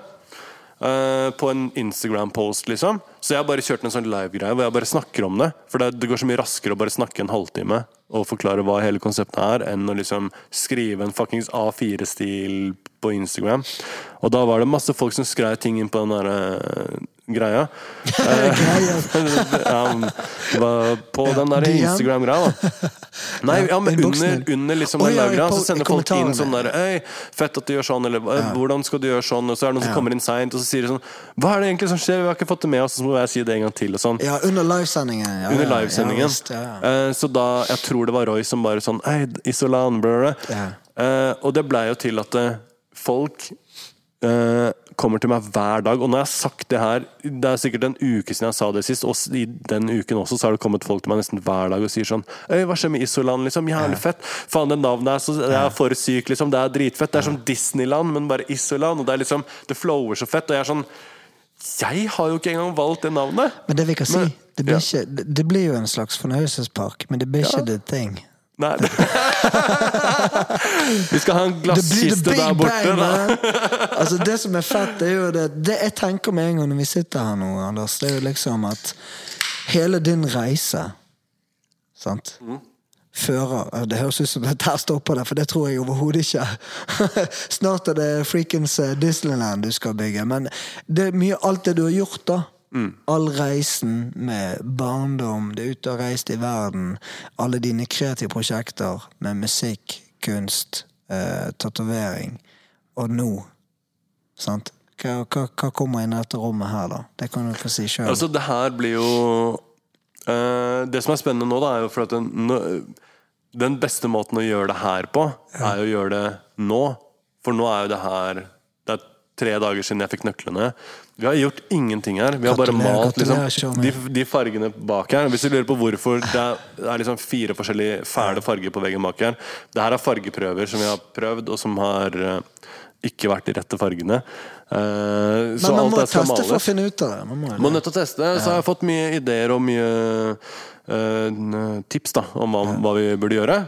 Uh, på en Instagram-post, liksom. Så jeg bare kjørt en sånn live-greie hvor jeg bare snakker om det. For det, det går så mye raskere å bare snakke en halvtime og forklare hva hele konseptet er, enn å liksom skrive en fuckings A4-stil på Instagram. Og da var det masse folk som skrev ting inn på den derre greia. Greia. ja, på den der Instagram-greia, da. Nei, ja, men under, under liksom den live-greia, så sender folk inn sånn der Øy, fett at du gjør sånn, eller hvordan skal du gjøre sånn? Og så er det noen som kommer inn seint, og så sier de sånn Hva er det egentlig som skjer? Vi har ikke fått det med oss, så må jeg si det en gang til, og sånn. Ja, under livesendingen. Ja, Under livesendingen. Eh, Så da, jeg tror det var Roy som bare sånn Hei, Isolan, brødre. Eh, og det blei jo til at eh, folk eh, kommer til meg hver dag. Og når jeg har sagt det her Det er sikkert en uke siden jeg sa det sist, og i den uken også så har det kommet folk til meg nesten hver dag og sier sånn Øy, hva skjer med Isoland? Liksom, Jævlig fett. Faen, det navnet er så Det er for syk, liksom. Det er dritfett. Det er som Disneyland, men bare Isoland. Og det er liksom Det flower så fett. Og jeg er sånn Jeg har jo ikke engang valgt det navnet! Men det vi kan si, Men- det blir, ja. ikke, det, blir jo en slags fornøyelsespark, men det blir ikke the thing. Nei. Vi skal ha en glasskiste der borte. bang. Altså, det som er fett, er jo det, det jeg tenker med en gang når vi sitter her nå, Anders, det er jo liksom at hele din reise Sant? Mm. Fører Det høres ut som at her stopper det, for det tror jeg overhodet ikke. Snart er det freakens eh, Disneyland du skal bygge. Men det er mye alt det du har gjort, da. Mm. All reisen med barndom, det er ute og reist i verden. Alle dine kreative prosjekter med musikk, kunst, eh, tatovering. Og nå. Sant? Hva, hva, hva kommer inn i dette rommet her, da? Det kan du få si sjøl. Altså, det her blir jo eh, Det som er spennende nå, da, er jo for at den, den beste måten å gjøre det her på, er jo å gjøre det nå. For nå er jo det her Det er tre dager siden jeg fikk nøklene. Vi har gjort ingenting her. Vi har bare malt liksom, de, de fargene bak her. Hvis du lurer på hvorfor det er, det er liksom fire forskjellige fæle farger på veggen bak her Det her er fargeprøver som vi har prøvd, og som har eh, ikke vært de rette fargene. Så Men man må teste males. for å finne ut av det. Man må, man nødt til å teste. Så har jeg fått mye ideer og mye uh, tips da om hva, hva vi burde gjøre.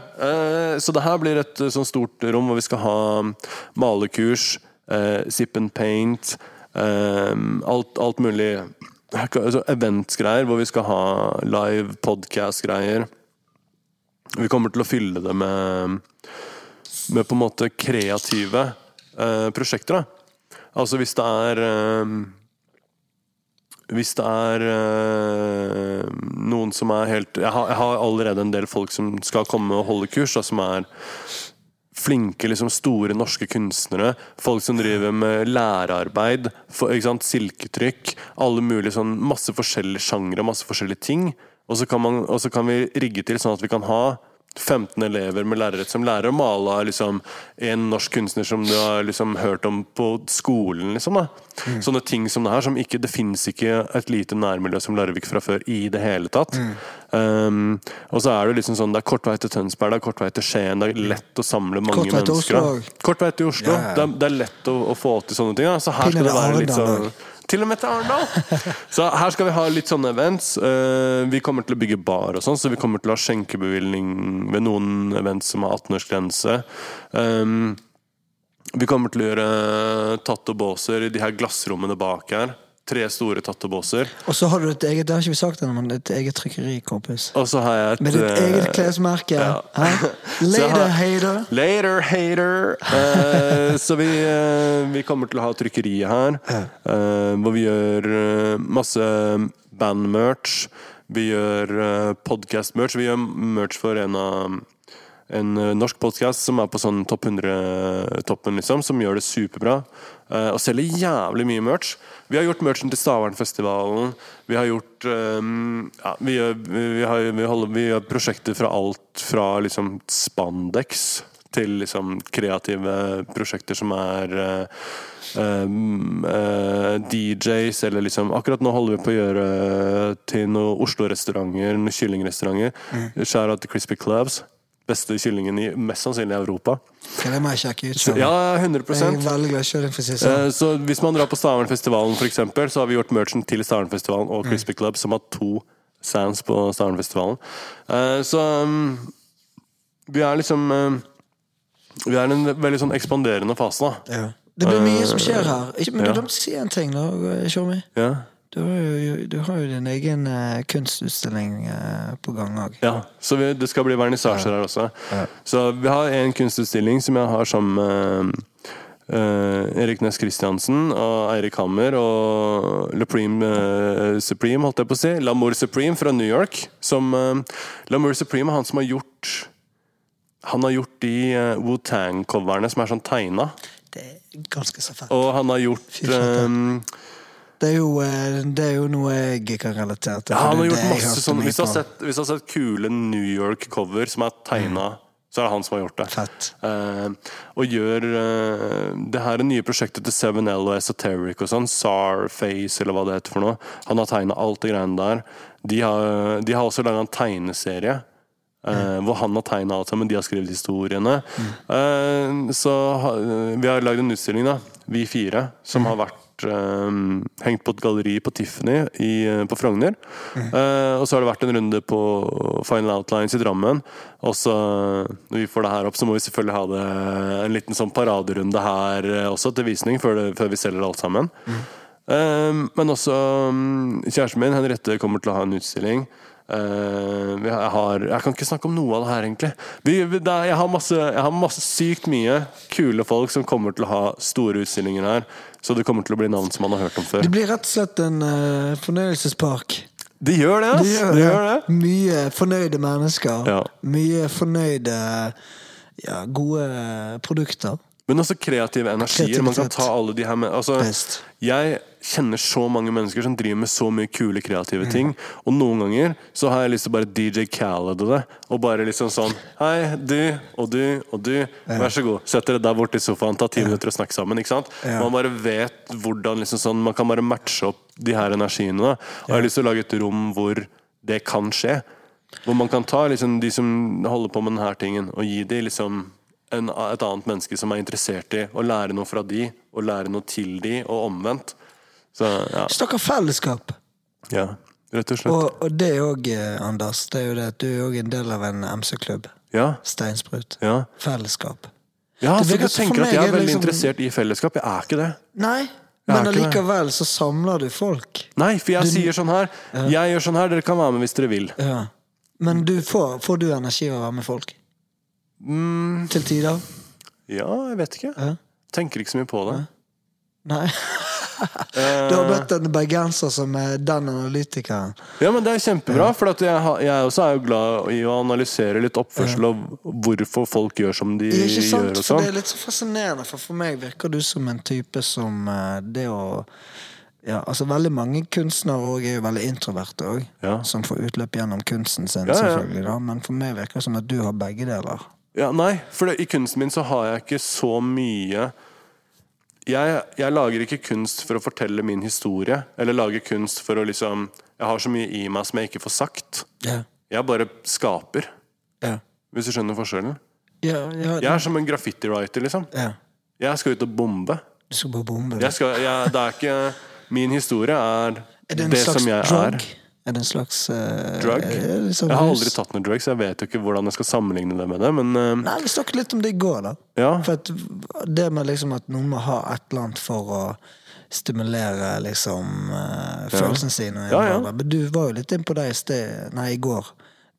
Så det her blir et sånn stort rom hvor vi skal ha malekurs, uh, sip and paint, alt, alt mulig altså Eventsgreier hvor vi skal ha live podcast-greier. Vi kommer til å fylle det med, med på en måte kreative eh, prosjekter. Da. Altså hvis det er eh, hvis det er eh, noen som er helt jeg har, jeg har allerede en del folk som skal komme og holde kurs, da, som er flinke, liksom store norske kunstnere. Folk som driver med lærearbeid, for, silketrykk. Alle mulige sånn Masse forskjellige sjangre, masse forskjellige ting. Og så, kan og kan vi rigge til sånn at vi kan ha 15 elever med lærere som lærer å male av liksom, en norsk kunstner som du har liksom, hørt om på skolen. Liksom, da. Sånne ting som det her. Som ikke, det fins ikke et lite nærmiljø som Larvik fra før i det hele tatt. Um, og så er det liksom sånn Det er kort vei til Tønsberg, det er kort vei til Skien. Det er lett å samle mange Kort vei til mennesker. Oslo Kort vei til Oslo. Ja. Det, er, det er lett å, å få til sånne ting. Da. Så her skal det være litt sånn til og med til Arendal! Så her skal vi ha litt sånne events. Eh, vi kommer til å bygge bar og sånn, så vi kommer til å ha skjenkebevilgning ved noen events som har 18-årsgrense. Um, vi kommer til å gjøre tattobåser i de her glassrommene bak her. Tre store tattobåser. Og så har du et eget det har ikke vi sagt ennå, men et eget trykkeri, kompis. Og så har jeg et Med ditt eh, eget klesmerke. ja. Later, har- hater. Later, hater! Uh, så vi, uh, vi kommer til å ha trykkeriet her, hvor vi gjør masse bandmerch. Vi gjør uh, podcast-merch. Vi gjør merch for en av en eh, norsk podkast som er på sånn topp 100-toppen, liksom, som gjør det superbra. eh, og selger jævlig mye merch. Vi har gjort merchen til Stavernfestivalen. Vi har gjort um, ja, vi, vi, har, vi, holder, vi har, prosjekter fra alt fra liksom spandex til liksom kreative prosjekter som er uh, um, uh, DJs, eller liksom Akkurat nå holder vi på å gjøre til noen Oslo-restauranter, noen kyllingrestauranter. Skjæra til Crispy Clubs. Beste kyllingen i mest sannsynlig Europa. Det må jeg sjekke ut. Så, ja, jeg 100 er veldig glad i kjøring, for siste. sånn. Eh, Så hvis man drar på Stavernfestivalen, eksempel, så har vi gjort merchen til Stavernfestivalen og Crispy Club, som har to sands på Stavernfestivalen. Eh, Så um, vi er liksom um, Vi er i en veldig sånn ekspanderende fase, da. Ja. Det blir mye som skjer her. Men Ja. du glemte å si en ting, da, Shami. Ja. Du har jo, du har jo din egen eh, kunstutstilling eh, på gang òg. Ja, så vi, det skal bli vernissasjer her også. Så vi har en kunstutstilling som jeg har sammen med Uh, Erik Næss Christiansen og Eirik Hammer og Lepreme uh, Supreme, holdt jeg på å si. Lamour Supreme fra New York. Som uh, Lamour Supreme er han som har gjort Han har gjort de uh, Wu-Tang-coverne som er sånn tegna. Det er ganske så fett. Og han har gjort eh, Det er, jo, eh, det er jo noe jeg kan relatere til. Ja, han har gjort masse sånn hvis du, har sett, hvis du har sett kule New York-cover som er tegna, så er det han som har gjort det. Fett. Uh, og gjør uh, det her er nye prosjektet til 7L og Esoteric og sånn, Sarface eller hva det heter for noe. Han har tegna alt det greiene der. De har, de har også laga en tegneserie. eh, Hvor han har tegna alt sammen, de har skrevet historiene. Eh, så vi har lagd en utstilling, da, vi fire, som har vært eh, hengt på et galleri på Tiffany i, eh, på Frogner. Eh, og så har det vært en runde på Final Outlines i Drammen. Og så, når vi får det her opp, så må vi selvfølgelig ha det en liten sånn paraderunde her eh, også, til visning, før, det, før vi selger alt sammen. Eh, men også mm, kjæresten min, Henriette, kommer til å ha en utstilling. Uh, jeg, har, jeg kan ikke snakke om noe av det her, egentlig. Vi, det jeg, har masse, jeg har masse sykt mye kule folk som kommer til å ha store utstillinger her. Så det kommer til å bli navn som man har hørt om før. Det blir rett og slett en uh, fornøyelsespark. Det gjør det, ass! Gjør De gjør det. Mye fornøyde mennesker. Ja. Mye fornøyde ja, gode produkter. Men også kreative energier. Man kan ta alle de her med altså, Jeg kjenner så mange mennesker som driver med så mye kule kreative ting. Og noen ganger så har jeg lyst til å bare DJ Khaled det. Og bare liksom sånn Hei, du og du og du. Vær så god. Sett dere der borte i sofaen. Ta ti minutter og snakk sammen. Ikke sant? Man bare vet hvordan liksom sånn Man kan bare matche opp de her energiene. Da. Og jeg har lyst til å lage et rom hvor det kan skje. Hvor man kan ta liksom de som holder på med denne tingen, og gi dem liksom en, et annet menneske som er interessert i å lære noe fra de, og lære noe til de, og omvendt. Så ja, Snakker fellesskap. ja rett og slett. Og, og det òg, Anders, det er jo det at du er òg en del av en MC-klubb. Ja, Steinsprut. ja. Fellesskap. ja så du tenker at jeg er veldig liksom- interessert i fellesskap. Jeg er ikke det. Nei, Jeg men allikevel så samler du folk. Nei, for jeg sier sånn her. Jeg gjør sånn her, dere kan være med hvis dere vil. Ja. Men du får, får du energi av å være med folk? Mm, Til tider? ja, jeg vet ikke. Ja. Tenker ikke så mye på det. Nei. Eh, Du har møtt en bergenser som er den analytikeren. Ja, men det er kjempebra, for jeg, jeg også er jo glad i å analysere litt oppførsel og hvorfor folk gjør som de Ikke sant? gjør og For sånn. det er litt så fascinerende, for for meg virker du som en type som eh, det å ja, altså Veldig mange kunstnere er jo veldig introverte òg, Ja. som får utløp gjennom kunsten sin. Ja. selvfølgelig da Men for meg virker det som at du har begge deler. Ja, nei, for det, i kunsten min så har jeg ikke så mye jeg, jeg lager ikke kunst for å fortelle min historie, eller lager kunst for å liksom Jeg har så mye i meg som jeg ikke får sagt. Yeah. Jeg bare skaper, Yeah. hvis du skjønner forskjellen. Yeah, Jeg er som en graffiti-writer, liksom. Jeg skal ut og bombe. Du skal bare bombe. Jeg skal, jeg, det er ikke Min historie er, Er det det som jeg drug? er. Er det en slags uh, Drug? liksom Jeg har aldri tatt noe drugs, jeg vet jo ikke hvordan jeg skal sammenligne det med det, men uh, Nei, Vi snakket litt om det i går, da. ja. For at det med liksom at noen må ha et eller annet for å stimulere liksom eh, følelsene sine. Ja, ja. Men du var jo litt inn på det i sted, nei, i går.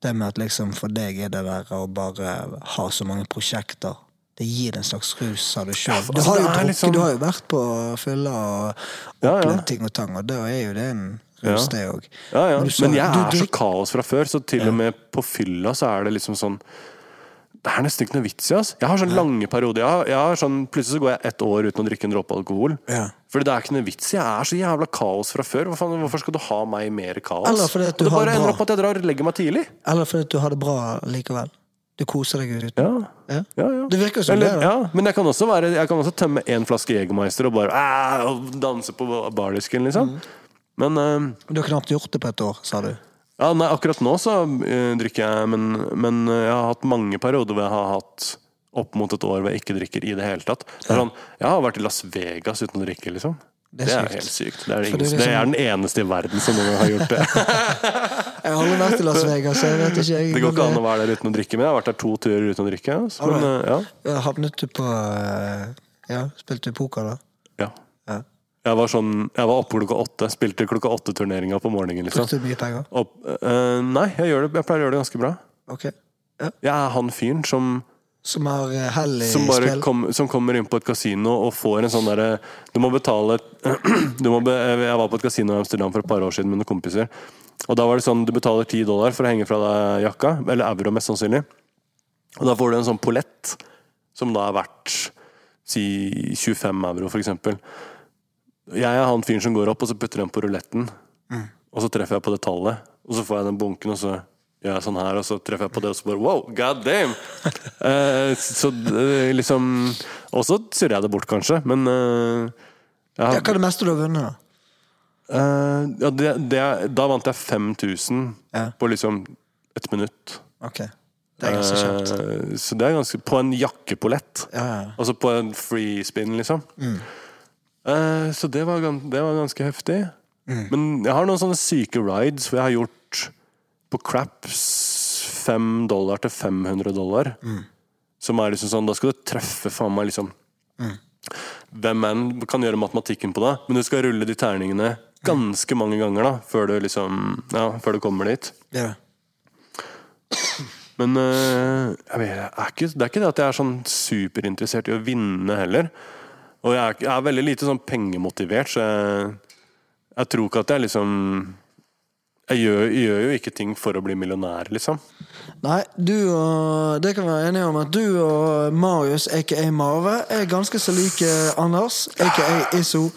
Det med at liksom for deg er det der å bare ha så mange prosjekter. Det gir en slags rus, sa du sjøl. du, altså, det liksom- du har jo vært på fylla og Ja, ja. ting og tang, og da er jo det en rus, Ja. det òg. Ja, ja. Men du Men jeg du er så kaos fra før, så til og med på fylla så er det liksom sånn Det er nesten ikke noe vits i. ass. Jeg har sånn lange perioder. Jeg har, jeg har sånn, plutselig så går jeg ett år uten å drikke en dråpe alkohol. Ja. Fordi det er ikke noe vits i. Jeg er så jævla kaos fra før. Faen, hvorfor skal du ha meg mer kaos? Eller fordi at du det har bare ender opp at jeg drar og legger meg tidlig. Eller fordi at du har det bra likevel. Du koser deg ut. Ja, Ja. ja, ja. Det virker som Eller, det. ja, men jeg kan også, være, jeg kan også tømme én flaske Jegermeister og bare og danse på bardisken, liksom. Mm. Men uh, Du har knapt gjort det på et år, sa du. Ja, nei, akkurat nå så uh, drikker jeg, men, men uh, jeg har hatt mange perioder hvor jeg har hatt opp mot et år hvor jeg ikke drikker i det hele tatt. Det er sånn, jeg har vært i Las Vegas uten å drikke, liksom. Det Det er er, helt sykt. Det er, det er det er liksom- den eneste i verden som har gjort det. Jeg har aldri vært i Las Vegas, jeg vet ikke. Jeg, Det går ikke an å være der uten å drikke, men jeg har vært der to turer uten å drikke. Så, Men, eh, ja. Havnet du på Ja, spilte du poker, da? ja. Jeg var, sånn, jeg var oppe klokka åtte, spilte klokka åtte-turneringa på morgenen. Liksom. Du mye penger? Opp, eh, nei, jeg, gjør det, jeg pleier å gjøre det ganske bra. Ok. Ja. Jeg er han fyren som Som har eh, hell i som bare spill? kom, som kommer inn på et kasino og får en sånn derre Du må betale du må be, Jeg var på et kasino i Amsterdam for et par år siden med noen kompiser. Og da var det sånn du betaler ti dollar for å henge fra deg jakka, eller euro mest sannsynlig. Og da får du en sånn pollett som da er verdt si 25 euro, for eksempel. Jeg er han fyren som går opp og så putter den på ruletten, og så treffer jeg på det tallet. Og så får jeg den bunken, og så gjør jeg sånn her, og så treffer jeg på det, og så bare wow, god damn! uh, så uh, liksom Og så surrer jeg det bort, kanskje, men uh, hva er det meste du har vunnet, da? Uh, ja, det, det, Da vant jeg 5000 Ja. på liksom et minutt. Ok. Det er ganske kjapt. Uh, så det er ganske På en jakkepolett. Ja. Altså på en free spin, liksom. Eh, så det var, det var ganske heftig. Men jeg har noen sånne syke rides hvor jeg har gjort på craps 5 dollar til 500 dollar. Som er liksom sånn Da skal du treffe faen meg liksom Hvem enn kan gjøre matematikken på det, men du skal rulle de terningene ganske mange ganger da før du liksom Ja, før du kommer dit. Yeah. Men øh, jeg vet, er ikke, det er ikke det at jeg er sånn superinteressert i å vinne heller. Og jeg er, jeg er veldig lite sånn pengemotivert, så jeg, jeg tror ikke at jeg liksom jeg gjør, jeg gjør jo ikke ting for å bli millionær, liksom. Nei, du og Det kan vi være enige om at du og Marius, aka Marve, er ganske så like Anders, aka Isso.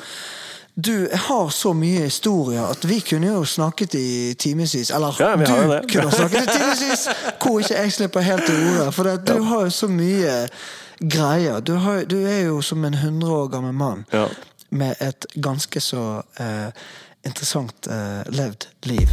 Du har så mye historier at vi kunne jo snakket i timevis. Eller Ja, du kunne snakket i timevis, hvor ikke jeg slipper helt til orde. For det, du har jo så mye greier. Du, har, du er jo som en 100 år gammel mann Ja. med et ganske så eh, interessant eh, levd liv.